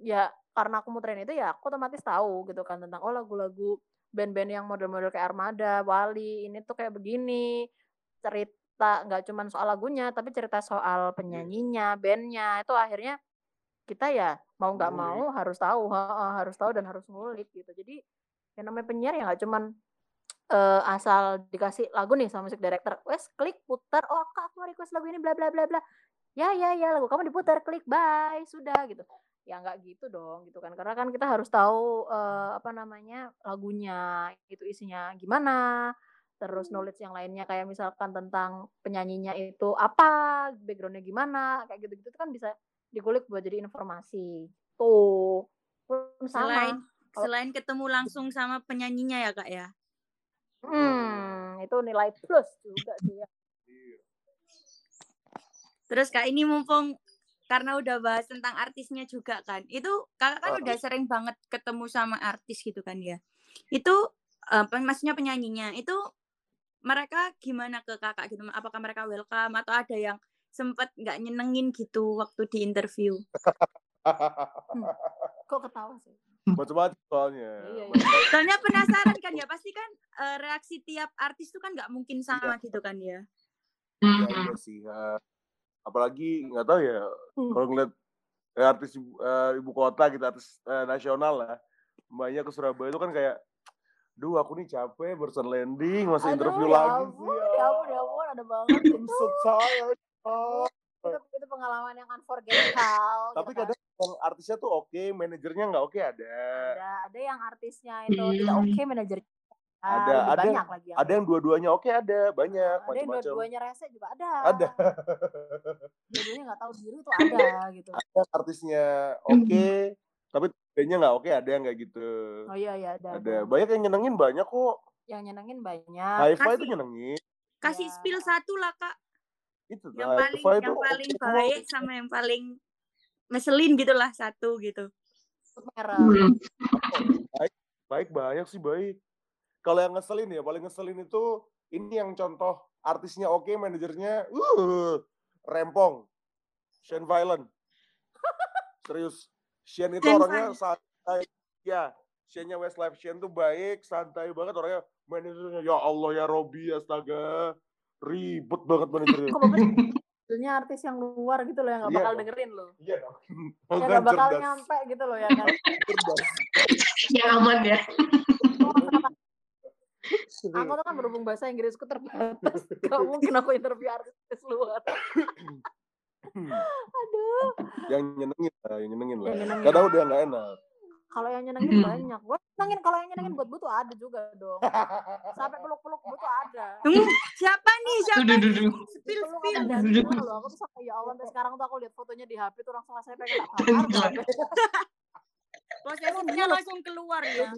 S4: Ya karena aku muterin itu ya aku otomatis tahu gitu kan tentang oh lagu-lagu band-band yang model-model kayak Armada, Wali, ini tuh kayak begini. Cerita nggak cuman soal lagunya, tapi cerita soal penyanyinya, bandnya. Itu akhirnya kita ya mau nggak mau harus tahu, harus tahu dan harus ngulik gitu. Jadi yang namanya penyiar ya nggak cuman eh, asal dikasih lagu nih sama musik director, wes klik putar, oh kak aku request lagu ini bla bla bla bla, ya ya ya lagu kamu diputar, klik bye sudah gitu. Ya nggak gitu dong gitu kan, karena kan kita harus tahu eh, apa namanya lagunya itu isinya gimana, terus knowledge yang lainnya kayak misalkan tentang penyanyinya itu apa, backgroundnya gimana, kayak gitu-gitu kan bisa dikulik buat jadi informasi. Tuh pun sama.
S2: Selain selain ketemu langsung sama penyanyinya ya kak ya.
S4: Hmm, itu nilai plus juga tuh ya.
S2: Terus kak ini mumpung karena udah bahas tentang artisnya juga kan, itu kakak kan
S5: Oh.
S2: udah sering banget ketemu sama artis gitu kan ya. Itu pen- maksudnya penyanyinya itu mereka gimana ke kakak gitu? Apakah mereka welcome atau ada yang sempet nggak nyenengin gitu waktu di interview?
S4: Kok ketawa sih?
S5: Macam-macam soalnya.
S4: Iya, iya.
S2: Soalnya penasaran kan ya, pasti kan eh, reaksi tiap artis tuh kan nggak mungkin sama gitu kan ya.
S5: Iya, iya sih. ya. apalagi nggak tahu ya
S4: Hmm.
S5: kalau ngeliat eh, artis ibu, eh, ibu kota gitu, artis eh, nasional lah, mbaknya ke Surabaya itu kan kayak, duh aku nih capek barusan landing, masih
S4: Aduh,
S5: interview
S4: ya
S5: lagi
S4: ampun,
S5: sih.
S4: ya ampun, ya ampun, ada banget
S5: I'm
S4: itu.
S5: so tired. Oh.
S4: itu, itu pengalaman yang unforgettable.
S5: Tapi
S4: gitu kan.
S5: kadang yang artisnya tuh oke, manajernya nggak oke ada.
S4: ada ada yang artisnya itu tidak oke manajernya
S5: Ada- ada-
S4: banyak lagi yang
S5: Ada yang dua-duanya oke ada, banyak
S4: ada yang
S5: macam-macam.
S4: dua-duanya rese juga ada
S5: Ada.
S4: dua-duanya nggak tahu diri itu ada gitu
S5: Ada artisnya oke, tapi bandnya nggak oke ada yang kayak gitu.
S4: oh iya iya ada
S5: Ada. Banyak yang nyenengin banyak kok.
S4: yang nyenengin banyak
S5: Haifa itu
S2: Kasih-
S5: nyenengin.
S2: Kasih
S4: Ya.
S2: spill satu lah kak,
S5: Itu
S2: yang paling
S5: itu
S2: yang paling
S5: kok.
S2: baik sama yang paling ngeselin gitu lah satu gitu.
S4: merah
S3: Hmm.
S5: Baik banyak sih baik. Kalau yang ngeselin ya, paling ngeselin itu ini yang contoh artisnya oke, manajernya uh rempong. Shane Violent. <laughs> Serius. Shane itu
S2: Shane
S5: orangnya santai. Ya, Shane-nya Westlife Shane tuh baik, santai banget orangnya. Manajernya ya Allah ya Robi astaga. Ribet banget manajernya.
S4: sebenarnya artis yang luar gitu loh yang nggak
S5: Iya
S4: bakal
S5: dong.
S4: dengerin loh
S5: Iya dong.
S4: yang nggak bakal
S5: cerdas.
S4: nyampe gitu loh ya kan. <laughs>
S3: Yang aman ya. <laughs>
S4: aku tuh kan berhubung bahasa Inggrisku terbatas gak mungkin aku interview artis luar <laughs> aduh
S5: yang nyenengin lah, yang nyenengin lah.
S4: Yang nyenengin.
S5: Kadang udah nggak enak.
S4: kalau yang nyenengin
S3: Hmm.
S4: banyak gue nyenengin kalau yang nyenengin buat butuh ada juga dong sampai peluk-peluk butuh ada
S2: Hmm, siapa nih? Siapa
S3: Duh, duh, duh.
S2: Spill spill.
S4: loh aku tuh sampai ya Allah sampai sekarang tuh aku lihat fotonya di HP tuh langsung rasanya pengen tak.
S2: Posesifnya langsung keluar ya.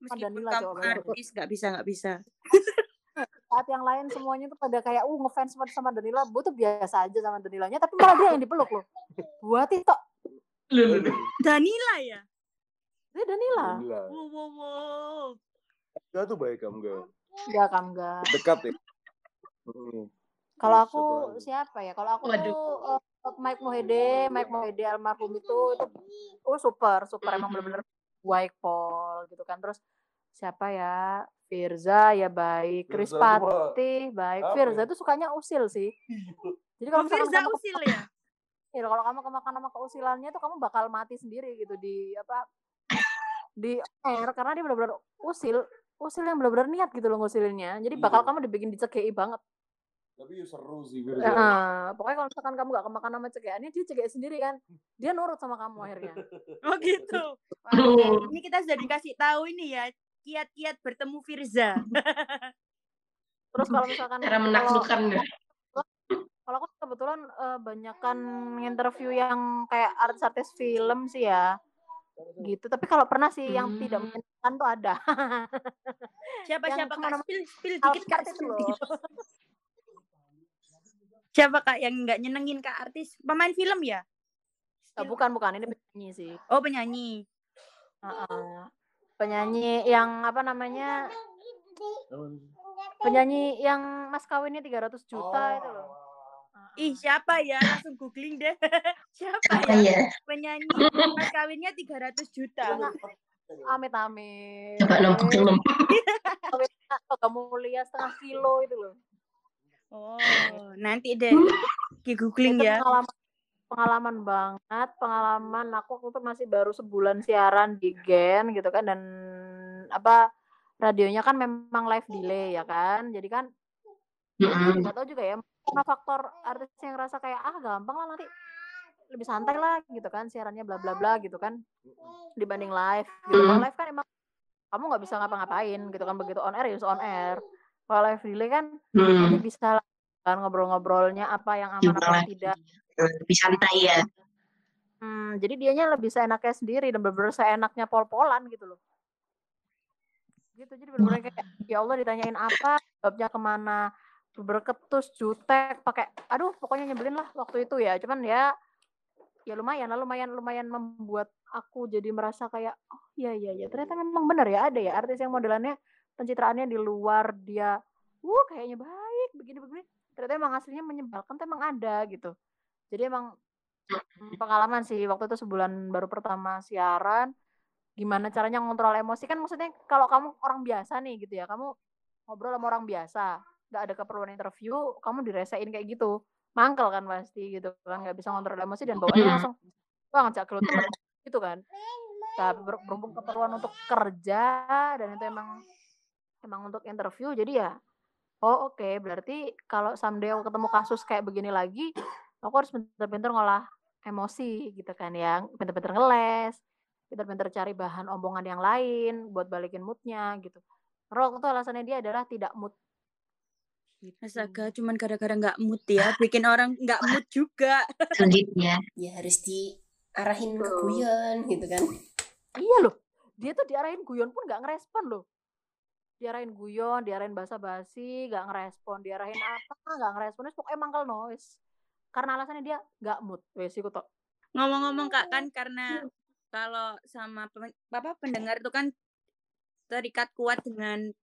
S2: Meskipun kamu artis nggak bisa nggak bisa. <laughs>
S4: saat yang lain semuanya tuh pada kayak uh ngefans banget sama Danila gue tuh biasa aja sama Danilanya tapi malah dia yang dipeluk loh buat itu.
S2: Danila ya.
S4: dia Danila.
S2: Wow wow wow.
S5: Enggak tuh baik kamu enggak.
S4: ya kan enggak
S5: Dekat ya. Hmm.
S4: kalau aku siapa ya kalau aku
S3: Waduh.
S4: tuh uh, Mike Mohede Mike Mohede almarhum itu itu oh super super emang bener-bener baik Paul gitu kan terus siapa ya Firza ya baik Chris
S5: Firza tuh mah
S4: Pati baik
S5: apa
S4: Firza
S5: ya?
S4: tuh sukanya usil sih jadi kalau
S2: Firza
S4: kamu
S2: usil ya. <laughs>
S4: Ya, kalau kamu kemakan sama keusilannya tuh kamu bakal mati sendiri gitu di apa di air karena dia benar-benar usil usil yang benar-benar niat gitu loh ngusilinnya jadi bakal
S5: Iya.
S4: kamu dibikin dicekei banget
S5: Tapi ya seru sih Firza.
S4: Nah, pokoknya kalau misalkan kamu gak kemakan sama cekeannya dia cekei sendiri kan dia nurut sama kamu akhirnya
S2: Oh gitu. <laughs> Wah, ini kita sudah dikasih tahu ini ya kiat-kiat bertemu Firza. <laughs>
S4: terus kalau misalkan
S3: Cara
S4: kalau
S3: menaklukkan ya.
S4: kalau aku kebetulan eh, banyakan interview yang kayak artis-artis film sih ya gitu tapi kalau pernah sih yang tidak
S3: Hmm.
S4: menyenangkan tuh ada <laughs>
S2: Siapa
S4: Yang
S2: siapa kak? Spill spill dikit kak. Spill dikit. <laughs> Siapa kak yang nggak nyenengin kak artis? Pemain film ya?
S4: Eh, bukan bukan ini penyanyi sih
S2: Oh penyanyi.
S4: Heeh. Penyanyi yang apa namanya penyanyi yang mas kawinnya 300 juta itu loh
S2: Ih siapa ya? Langsung googling deh. <laughs> siapa
S3: Apa
S2: ya?
S3: ya?
S2: Penyanyi mas kawinnya 300 juta.
S4: Yang, Amit-amit.
S3: Coba nembuk-nembuk.
S4: Logam <laughs> mulia setengah kilo itu loh.
S2: Oh, nanti deh <laughs> ki googling
S4: itu
S2: ya.
S4: pengalaman pengalaman banget pengalaman aku waktu itu masih baru sebulan siaran di Gen gitu kan dan apa radionya kan memang live delay ya kan jadi kan nggak tahu juga ya karena faktor artis yang rasa kayak ah gampang lah nanti lebih santai lah gitu kan siarannya bla bla bla gitu kan dibanding live gitu kalau
S3: Mm.
S4: live kan emang kamu nggak bisa ngapa-ngapain gitu kan begitu on air ya on air kalau live delay kan
S3: Hmm.
S4: jadi bisa kan ngobrol-ngobrolnya apa yang aman apa tidak
S3: Lebih santai ya.
S4: Hmm, jadi dianya lebih seenaknya sendiri dan bener-bener seenaknya pol-polan gitu loh. Gitu, jadi bener-bener kayak ya Allah ditanyain apa, jawabnya ke mana, berketus, jutek, pakai, aduh pokoknya nyebelin lah waktu itu ya. Cuman ya, ya lumayan lah, lumayan lumayan membuat aku jadi merasa kayak, oh iya iya iya, ternyata memang benar ya ada ya artis yang modelannya pencitraannya di luar dia, wuh kayaknya baik begini-begini, ternyata emang aslinya menyebalkan, tuh emang ada gitu. Jadi emang pengalaman sih waktu itu sebulan baru pertama siaran gimana caranya ngontrol emosi. Kan maksudnya kalau kamu orang biasa nih gitu ya kamu ngobrol sama orang biasa nggak ada keperluan interview kamu diresain kayak gitu. Mangkel kan pasti gitu kan nggak bisa ngontrol emosi dan bawaannya langsung wah ngajak gelut <laughs> gitu kan. Ber- berhubung keperluan untuk kerja dan itu emang emang untuk interview jadi ya oh oke. Berarti kalau someday aku ketemu kasus kayak begini lagi aku harus pinter-pinter ngolah emosi gitu kan ya. Pinter-pinter ngeles pinter-pinter cari bahan omongan yang lain buat balikin moodnya gitu. Karena waktu itu alasannya dia adalah tidak mood. Gitu.
S2: Astaga, cuman gara-gara nggak mood ya, <laughs> bikin orang nggak mood juga.
S3: Sulit ya. <laughs>
S1: ya harus diarahin ke guyon gitu kan.
S4: Iya loh dia tuh diarahin guyon pun nggak ngerespon loh diarahin guyon diarahin basa-basi nggak ngerespon diarahin apa nggak ngerespon Terus pokoknya mangkal noise karena alasannya dia nggak mood wes iku tok
S2: Ngomong-ngomong kak kan karena kalau sama apa pendengar itu kan terikat kuat dengan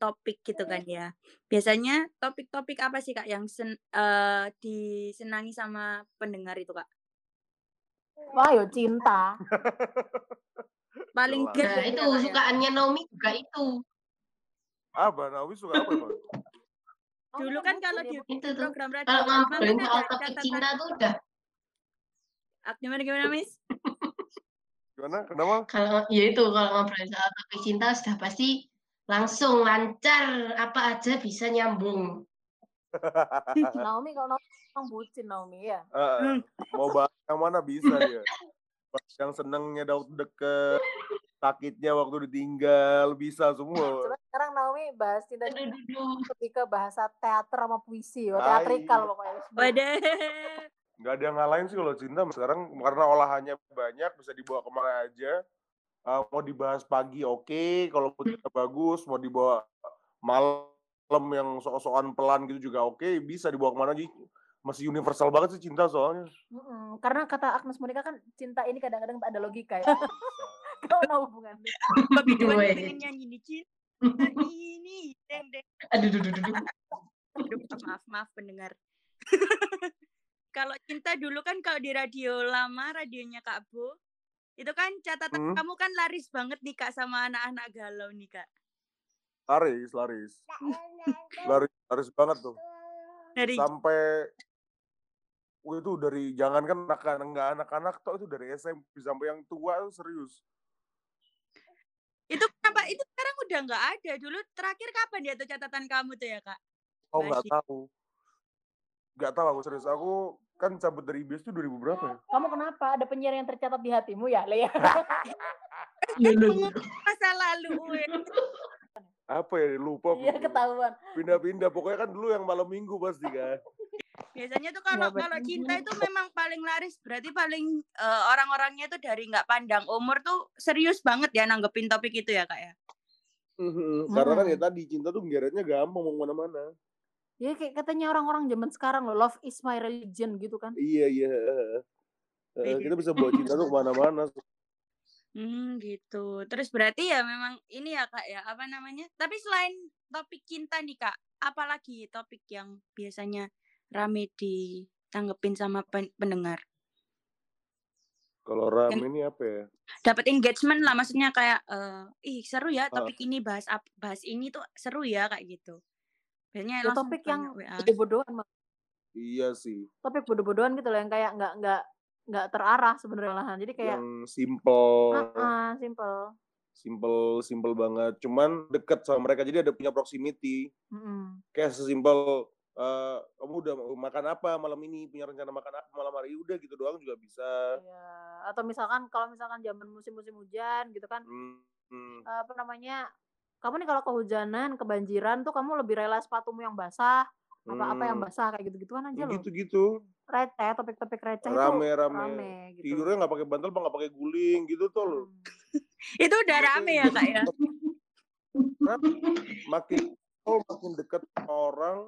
S2: topik gitu kan ya. Biasanya topik-topik apa sih kak yang sen, eh, disenangi sama pendengar itu kak?
S4: wah yo cinta
S2: Paling
S3: Nah, itu
S2: ya?
S3: sukaannya Naomi juga itu.
S5: Apa? Naomi suka apa emang?
S2: Dulu kan kalau di,
S3: Itu
S2: di
S3: tuh.
S2: program radio
S3: Kalau ngobrolin
S2: kan
S3: soal topik cinta tuh udah
S2: Ah, Gimana gimana Miss?
S5: Gimana? Kenapa?
S3: kalau ya itu kalau ngobrolin soal topik cinta sudah pasti langsung lancar apa aja bisa nyambung. <laughs>
S4: Naomi kalau Naomi emang bucin Naomi ya
S2: Hmm.
S5: mau bahas yang mana bisa dia. Bahas yang senengnya waktu deket, sakitnya waktu ditinggal, bisa semua.
S4: Coba sekarang Naomi bahas cinta
S3: Aduh, aduh, aduh.
S4: lebih ke bahasa teater sama puisi,
S5: Ah,
S4: teatrikal
S5: iya.
S4: pokoknya.
S2: Wadah.
S5: Nggak ada yang ngalahin sih kalau cinta sekarang karena olahannya banyak bisa dibawa ke mana aja. Ah, mau dibahas pagi oke, kalau moodnya bagus mau dibawa malam yang sok-sokan pelan gitu juga oke, bisa dibawa ke mana aja. Masih universal banget sih cinta soalnya.
S4: Mm-mm, Karena kata Agnes Monica kan cinta ini kadang-kadang tak ada logika ya. <laughs> Hubungannya.
S2: Babi dua
S3: Gue.
S2: pengen nyanyi di cinta ini. Deng deng.
S3: Aduh, aduh, aduh, aduh.
S2: Aduh, maaf maaf pendengar. kalau cinta dulu kan kalau di radio lama radionya Kak Bo itu kan catatan
S5: Hmm.
S2: kamu kan laris banget nih Kak sama anak-anak galau nih Kak.
S5: Laris, laris. Laris, laris banget tuh.
S2: Dari
S5: Sampai itu dari jangan kan anak-anak nggak anak-anak toh itu dari SMP sampai yang tua itu serius.
S2: Itu kenapa itu sekarang udah nggak ada dulu terakhir kapan dia tuh catatan kamu tuh ya Kak?
S5: Oh nggak tahu. Nggak tahu aku serius. Aku kan cabut dari IBS itu 2000 berapa ya?
S4: Kamu kenapa? Ada penyiar yang tercatat di hatimu ya, Lea? <laughs>
S2: Masa lalu.
S5: Apa ya lupa.
S4: Iya ketahuan.
S5: Pindah-pindah. Pokoknya kan dulu yang malam minggu pasti kan.
S2: Biasanya tuh kalau
S4: betul.
S2: kalau cinta itu memang paling laris berarti paling eh, orang-orangnya tuh dari nggak pandang umur tuh serius banget ya nanggepin topik itu ya Kak ya.
S5: Karena kan ya tadi cinta tuh ngeretnya gampang mau ke mana-mana.
S4: Ya kayak katanya orang-orang zaman sekarang loh, love is my religion gitu kan.
S5: Iya iya.
S2: Iya.
S5: kita bisa bawa cinta tuh ke mana-mana.
S2: Hmm gitu. Terus berarti ya memang ini ya Kak ya apa namanya? Tapi selain topik cinta nih Kak, apalagi topik yang biasanya rame ditanggepin sama pen- pendengar?
S5: Kalau rame ini apa ya?
S2: dapat engagement lah maksudnya kayak eh ih seru ya
S5: Ah.
S2: topik ini bahas bahas ini tuh seru ya kayak gitu biasanya
S4: Ya, topik yang bodoh-bodohan.
S5: Iya sih.
S4: topik bodoh-bodohan gitu loh yang kayak nggak nggak nggak terarah sebenarnya malahan jadi kayak
S5: Yang simple,
S4: ah ah, simple
S5: simple, simple banget. Cuman deket sama mereka jadi ada punya proximity.
S4: Mm-mm.
S5: Kayak sesimpel eh, kamu udah makan apa malam ini punya rencana makan apa malam hari udah gitu doang juga bisa.
S4: Iya. atau misalkan kalau misalkan zaman musim-musim hujan gitu kan
S5: Hmm, hmm.
S4: eh, apa namanya kamu nih kalau kehujanan kebanjiran tuh kamu lebih rela sepatumu yang basah apa apa yang
S5: Hmm.
S4: basah kayak gitu gituan aja loh
S5: gitu-gitu
S4: receh topik-topik receh itu
S5: rame rame
S4: rame gitu
S5: tidurnya nggak pakai bantal nggak pakai guling gitu tuh loh
S4: Hmm.
S2: itu udah rame ya kak ya <laughs>
S5: makin oh makin dekat sama orang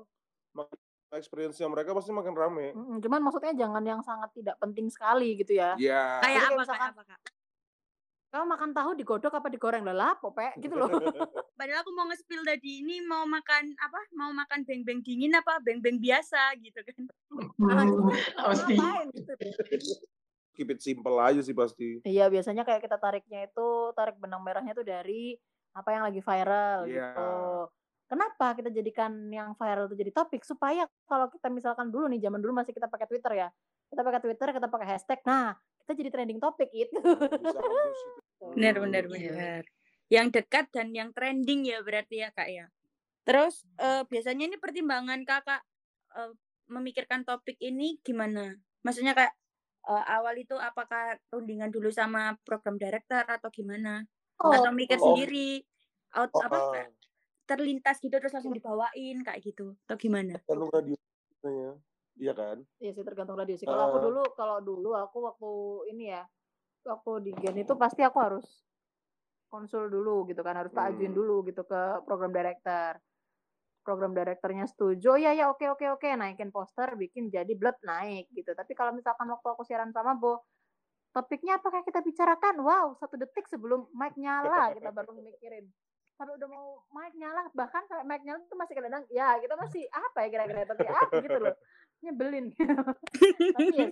S5: experience-nya mereka pasti makin rame.
S4: Mm-mm, cuman maksudnya jangan yang sangat tidak penting sekali gitu ya.
S5: Ya
S2: kayak
S4: Jadi kayak
S2: apa
S4: misalkan-
S2: kayak apa kak
S4: kamu makan tahu digodok apa digoreng? Lah lapo pe gitu loh. <laughs>
S2: Padahal aku mau nge-spill tadi ini mau makan apa mau makan beng-beng dingin apa beng-beng biasa gitu kan. <laughs>
S3: Hmm, Pasti.
S4: gitu?
S5: Keep it simple aja sih pasti.
S4: Iya, biasanya kayak kita tariknya itu tarik benang merahnya tuh dari apa yang lagi viral
S5: Iya.
S4: gitu. Kenapa kita jadikan yang viral itu jadi topik supaya kalau kita misalkan dulu nih zaman dulu masih kita pakai Twitter ya. Kita pakai Twitter, kita pakai hashtag. Nah, kita jadi trending topik itu. <laughs>
S5: bisa hapus itu
S2: benar benar
S3: Iya.
S2: benar yang dekat dan yang trending ya berarti ya kak ya terus eh, biasanya ini pertimbangan kakak eh, memikirkan topik ini gimana maksudnya kayak eh, awal itu apakah rundingan dulu sama program director atau gimana atau mikir
S5: oh.
S2: sendiri out
S5: Oh,
S2: apa
S5: ah.
S2: Terlintas gitu terus langsung dibawain kayak gitu atau gimana
S5: tergantung radio ya iya kan
S4: Iya sih tergantung radio sih. Kalau aku
S5: Ah.
S4: dulu, kalau dulu aku waktu ini ya, waktu di Gen itu pasti aku harus konsul dulu gitu kan, harus tak ajuin
S5: Hmm.
S4: dulu gitu ke program director. Program directornya setuju, "Oh, ya ya oke oke oke, naikin poster, bikin jadi blot naik gitu. Tapi kalau misalkan waktu aku siaran sama Bo, topiknya apakah kita bicarakan? Wow, satu detik sebelum mic nyala kita baru mikirin. Sampai udah mau mic nyala, bahkan sampai mic nyala itu masih kadang-kadang, ya kita masih apa ya kira-kira topik apa? Gitu loh. Nyebelin. <laughs> Tapi ya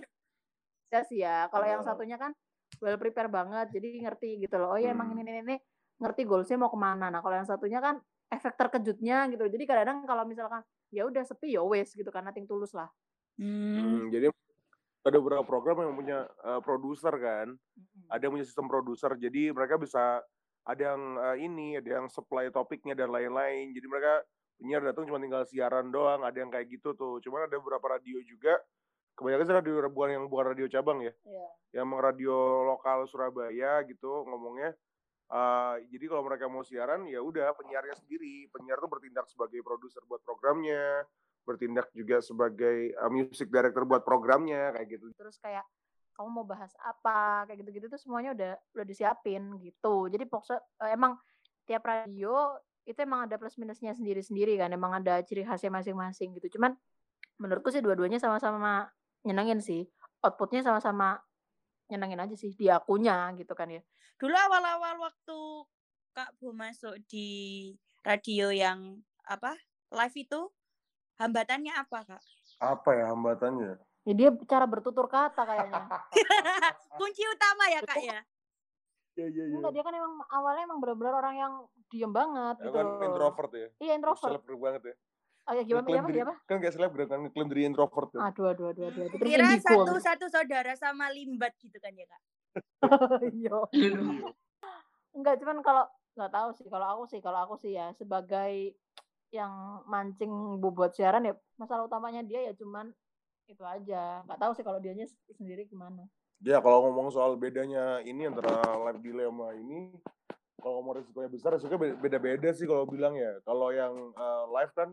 S4: ya sih ya. Kalau yang satunya kan well prepare banget jadi ngerti gitu loh. Oh ya emang
S5: Hmm.
S4: ini ini ini ngerti goalsnya mau ke mana. Nah kalau yang satunya kan efek terkejutnya gitu jadi kadang-kadang kalau misalkan ya udah sepi ya wes gitu kan nating tulus lah.
S2: Hmm.
S5: Hmm, jadi ada beberapa program yang punya eh, produser kan. Ada yang punya sistem produser jadi mereka bisa ada yang eh, ini ada yang supply topiknya dan lain-lain. Jadi mereka penyiar datang cuma tinggal siaran doang ada yang kayak gitu tuh. Cuman ada beberapa radio juga. Kebanyakan sih radio bukan yang bukan radio cabang ya.
S4: Iya.
S5: yang radio lokal Surabaya gitu ngomongnya. Eh, jadi kalau mereka mau siaran ya udah penyiarnya sendiri. Penyiar tuh bertindak sebagai produser buat programnya bertindak juga sebagai eh, music director buat programnya kayak gitu.
S4: Terus kayak kamu mau bahas apa kayak gitu-gitu tuh semuanya udah udah disiapin gitu. Jadi pokoknya eh, emang tiap radio itu emang ada plus minusnya sendiri-sendiri kan emang ada ciri khasnya masing-masing gitu. Cuman menurutku sih dua-duanya sama-sama nyenengin sih. Outputnya sama-sama nyenengin aja sih di akunya gitu kan ya.
S2: Dulu awal-awal waktu Kak Bu masuk di radio yang apa live itu hambatannya apa Kak?
S5: apa ya hambatannya
S4: ya dia cara bertutur kata kayaknya <laughs>
S2: Kunci utama ya Kak ya.
S5: Iya <laughs> iya
S4: enggak dia kan emang awalnya emang benar-benar orang yang diem banget gitu
S5: kan introvert ya.
S4: iya introvert
S5: Selebgram banget ya.
S4: oh, ya gimana gimana gimana
S5: Kan kayak selebgram kan ngeklaim diri introvert kan.
S4: aduh aduh aduh aduh, aduh.
S2: Kira satu satu saudara sama limbat gitu kan ya Kak.
S4: iya <laughs>
S5: Iya.
S4: Enggak, cuman kalau nggak tahu sih kalau aku sih kalau aku sih ya sebagai yang mancing bobot siaran ya masalah utamanya dia ya cuman itu aja nggak tahu sih kalau dianya sendiri gimana
S5: Ya kalau ngomong soal bedanya ini antara live sama ini, kalau ngomong resikonya besar, resikonya be- beda-beda sih kalau bilang ya. Kalau yang eh, live kan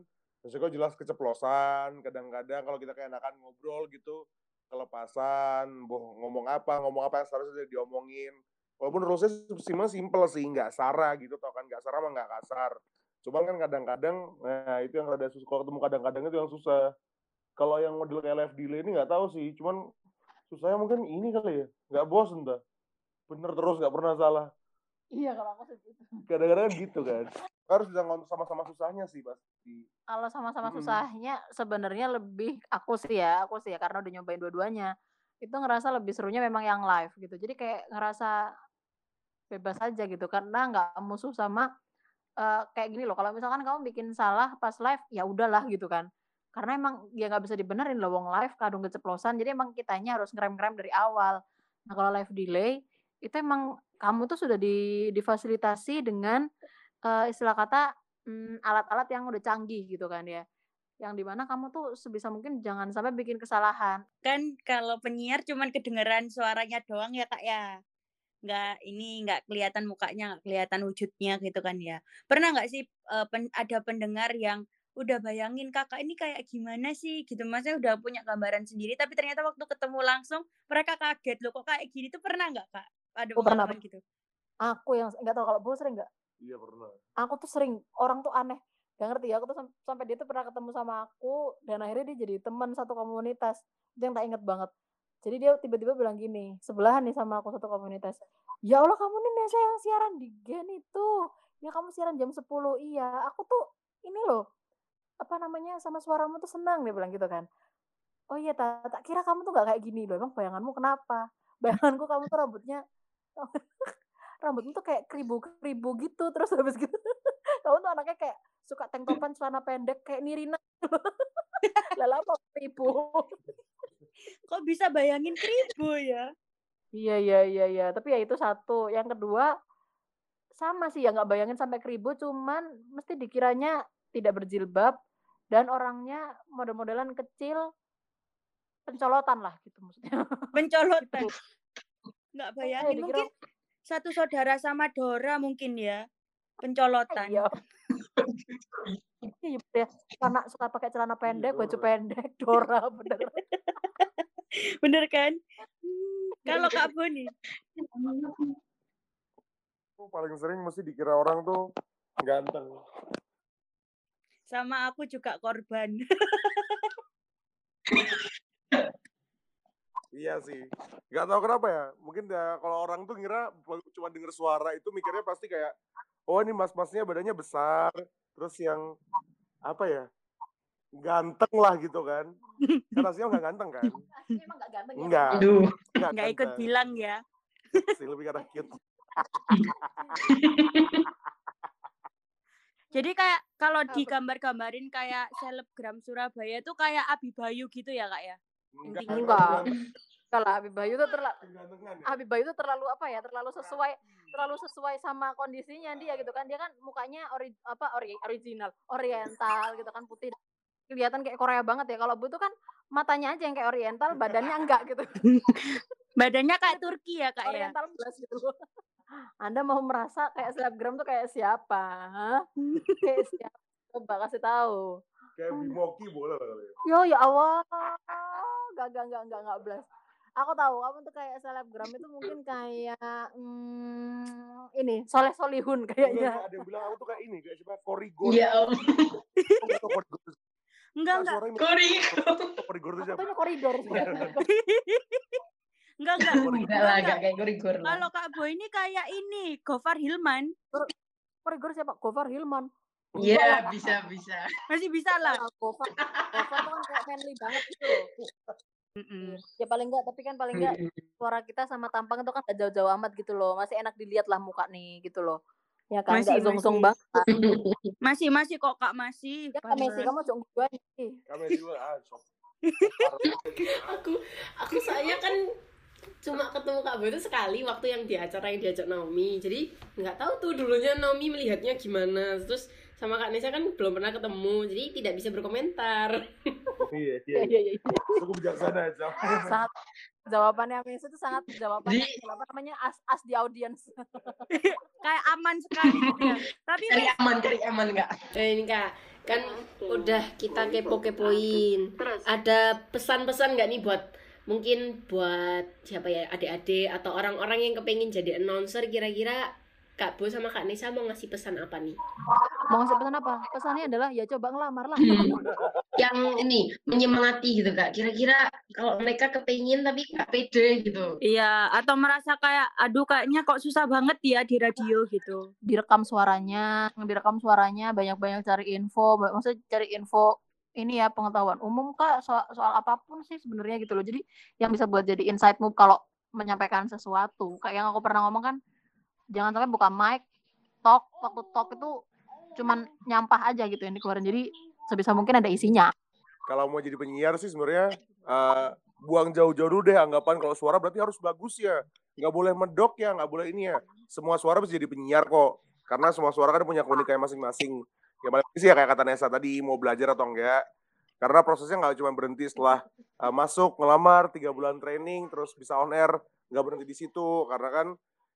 S5: resiko jelas keceplosan, kadang-kadang kalau kita keenakan ngobrol gitu, kelepasan, boh ngomong apa, ngomong apa yang seharusnya diomongin. Walaupun rulesnya simple simple sih, nggak sara gitu, tau kan nggak sara mah nggak kasar. Cuman kan kadang-kadang, nah itu yang rada susah, kalau ketemu kadang-kadang itu yang susah. Kalau yang model kayak live delay ini nggak tahu sih, cuman susahnya mungkin ini kali ya nggak bosen dah bener terus nggak pernah salah
S4: iya kalau aku sih gitu
S5: kadang-kadang gitu kan harus bisa ngomong sama-sama susahnya sih pasti
S4: kalau sama-sama
S5: Mm-mm.
S4: susahnya sebenarnya lebih aku sih ya aku sih ya karena udah nyobain dua-duanya itu ngerasa lebih serunya memang yang live gitu. Jadi kayak ngerasa bebas aja gitu karena nggak musuh sama uh, kayak gini loh. Kalau misalkan kamu bikin salah pas live ya udahlah gitu kan. Karena emang ya nggak bisa dibenerin loh wong live kadung keceplosan. Jadi emang kitanya harus ngerem-ngerem dari awal. Nah kalau live delay itu emang kamu tuh sudah di, difasilitasi dengan uh, istilah kata alat alat-alat yang udah canggih gitu kan ya yang di mana kamu tuh sebisa mungkin jangan sampai bikin kesalahan.
S2: Kan kalau penyiar cuman kedengeran suaranya doang ya kak ya, nggak ini nggak kelihatan mukanya, nggak kelihatan wujudnya gitu kan ya. Pernah nggak sih uh, pen, ada pendengar yang udah bayangin kakak ini kayak gimana sih gitu, maksudnya udah punya gambaran sendiri, tapi ternyata waktu ketemu langsung mereka kaget loh kok kayak gini tuh pernah nggak kak? Ada
S4: oh, pernah gitu? Aku yang nggak tahu kalau bu sering nggak?
S5: Iya pernah.
S4: Aku tuh sering orang tuh aneh gak ngerti ya aku tuh sampai dia tuh pernah ketemu sama aku dan akhirnya dia jadi teman satu komunitas itu yang tak inget banget jadi dia tiba-tiba bilang gini sebelahan nih sama aku satu komunitas ya Allah kamu nih Nesa yang siaran di Gen itu ya kamu siaran jam 10 iya aku tuh ini loh apa namanya sama suaramu tuh senang dia bilang gitu kan. Oh iya tak, tak kira kamu tuh gak kayak gini loh emang bayanganmu kenapa? Bayanganku kamu tuh rambutnya <laughs> rambutmu tuh kayak keribu-keribu gitu terus habis gitu <laughs> kamu tuh anaknya kayak suka tank topan celana pendek kayak Nirina <laughs> lah apa keribu.
S2: Kok bisa bayangin keribu ya?
S4: Iya iya iya iya. Tapi ya itu satu. Yang kedua sama sih ya nggak bayangin sampai keribu cuman mesti dikiranya tidak berjilbab dan orangnya model-modelan kecil pencolotan lah gitu maksudnya <laughs>
S2: pencolotan gitu. nggak bayangin ya, mungkin satu saudara sama Dora mungkin ya pencolotan.
S4: Iya. Iya ya, karena suka pakai celana pendek, baju pendek, Dora bener. <laughs>
S2: bener kan? Hmm, kalau Kak Boni.
S5: paling sering mesti dikira orang tuh ganteng.
S2: Sama aku juga korban.
S5: Iya sih. Gak tahu kenapa ya. Mungkin ya kalau orang tuh ngira cuma denger suara itu mikirnya pasti kayak oh ini mas-masnya badannya besar. Terus yang apa ya? Ganteng lah gitu kan. Kan aslinya nggak ganteng kan?
S4: Emang nggak ganteng ya?
S5: Enggak.
S2: Nggak ikut bilang ya.
S5: Sih lebih karena cute.
S2: Jadi kayak kalau digambar-gambarin kayak selebgram Surabaya tuh kayak Abi Bayu gitu ya kak ya?
S4: Enggak. Enggak. Kalau Habib Bayu tuh terlalu Habib Bayu tuh terlalu apa ya? Terlalu sesuai terlalu sesuai sama kondisinya dia gitu kan. Dia kan mukanya ori, apa ori, original, oriental gitu kan putih. Kelihatan kayak Korea banget ya. Kalau Bu tuh kan matanya aja yang kayak oriental, badannya enggak gitu. <laughs>
S2: badannya kayak Turki ya, Kak
S4: oriental ya. Oriental gitu. Anda mau merasa kayak selebgram tuh kayak siapa? Hah? <laughs> kayak siapa? Coba kasih tahu.
S5: Kayak Bimoki boleh kali ya.
S4: Yo ya Allah. Gak gak gak gak gak belas aku tahu kamu tuh kayak selebgram itu mungkin kayak hmm, ini soleh solihun kayaknya.
S5: ada yang bilang aku tuh kayak ini kayak siapa? Korigor.
S3: Ya om
S2: enggak enggak.
S3: Koridor
S5: koridor itu siapa?
S4: Koridor <laughs>
S2: enggak enggak
S3: enggak lah enggak kayak koridor
S2: kalau kak Boy ini kayak ini Gofar Hilman
S4: koridor siapa Gofar Hilman
S3: Iya, yeah, bisa bisa.
S2: Masih bisa lah.
S4: Gofar, Gofar tuh kan kayak friendly banget gitu loh. Mm -mm. Ya paling enggak, tapi kan paling enggak suara kita sama tampang itu kan gak jauh-jauh amat gitu loh. Masih enak dilihat lah muka nih gitu loh. Ya kan masih, enggak zong-zong banget.
S2: Masih masih kok Kak masih.
S4: Ya Kak Messi kamu jong
S5: gue nih. Kak Messi ah, <laughs>
S1: aku aku saya kan cuma ketemu Kak Boy itu sekali waktu yang di acara yang diajak Naomi. Jadi nggak tahu tuh dulunya Naomi melihatnya gimana. Terus sama Kak Nesa kan belum pernah ketemu, jadi tidak bisa berkomentar. <laughs>
S5: iya, iya, iya. iya, iya. Cukup bijaksana aja.
S4: Sangat jawabannya Nesa itu sangat jawabannya apa namanya as as di audience. <laughs>
S2: Kayak aman sekali gitu ya. Tapi
S3: cari aman, cari aman enggak?
S1: Eh, ini Kak, kan udah kita kepo-kepoin. Ada pesan-pesan nggak nih buat mungkin buat siapa ya adik-adik atau orang-orang yang kepengin jadi announcer kira-kira Kak Bo sama Kak Nisa mau ngasih pesan apa nih?
S4: Mau ngasih pesan apa? Pesannya adalah ya coba ngelamar lah. <laughs>
S3: Yang ini menyemangati gitu Kak. Kira-kira kalau mereka kepingin tapi gak pede gitu.
S2: Iya, atau merasa kayak aduh kayaknya kok susah banget ya di radio gitu.
S4: Direkam suaranya, direkam suaranya, banyak-banyak cari info, maksudnya cari info ini ya pengetahuan umum kak soal, soal apa pun sih sebenarnya gitu loh. Jadi yang bisa buat jadi insight move kalau menyampaikan sesuatu. Kayak yang aku pernah ngomong kan, jangan sampai buka mic, talk, waktu talk itu cuman nyampah aja gitu yang dikeluarin. Jadi sebisa mungkin ada isinya.
S5: Kalau mau jadi penyiar sih sebenarnya uh, buang jauh-jauh dulu deh anggapan kalau suara berarti harus bagus ya. Nggak boleh medok ya, nggak boleh ini ya. Semua suara bisa jadi penyiar kok. Karena semua suara kan punya keunikannya masing-masing ya paling sih ya kayak kata Nesa tadi mau belajar atau enggak. Karena prosesnya nggak cuma berhenti setelah uh, masuk ngelamar tiga bulan training terus bisa on air nggak berhenti di situ. Karena kan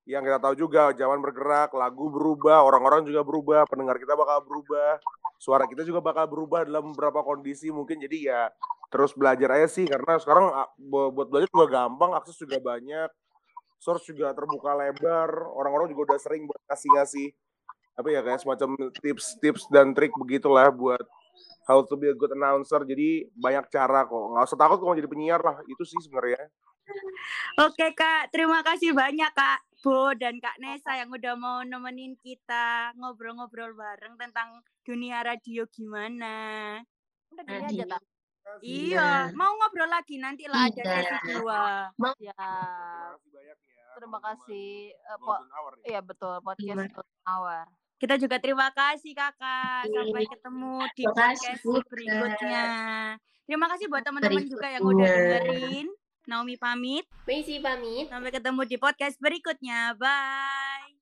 S5: yang kita tahu juga zaman bergerak lagu berubah orang-orang juga berubah pendengar kita bakal berubah suara kita juga bakal berubah dalam beberapa kondisi mungkin. Jadi ya terus belajar aja sih karena sekarang buat belajar juga gampang akses juga banyak source juga terbuka lebar orang-orang juga udah sering buat ngasih-ngasih apa ya kayak semacam tips-tips dan trik begitulah buat how to be a good announcer. Jadi banyak cara kok. Nggak usah takut kalau jadi penyiar lah. Itu sih sebenarnya.
S2: Oke Kak, terima kasih banyak Kak Bo dan Kak Nesa yang udah mau nemenin kita ngobrol-ngobrol bareng tentang dunia radio gimana.
S4: Udah gini aja tak.
S2: Iya, mau ngobrol lagi nanti lah ada
S3: Iya.
S2: sesi dua.
S4: Ya.
S5: Terima kasih banyak ya.
S4: Terima kasih. eh, po-
S5: ya.
S4: Iya betul podcast? Golden Hour.
S2: Kita juga terima kasih kakak. Sampai ketemu di podcast berikutnya. Terima kasih buat teman-teman juga yang udah dengerin. Naomi pamit.
S1: Messi pamit.
S2: Sampai ketemu di podcast berikutnya. Bye.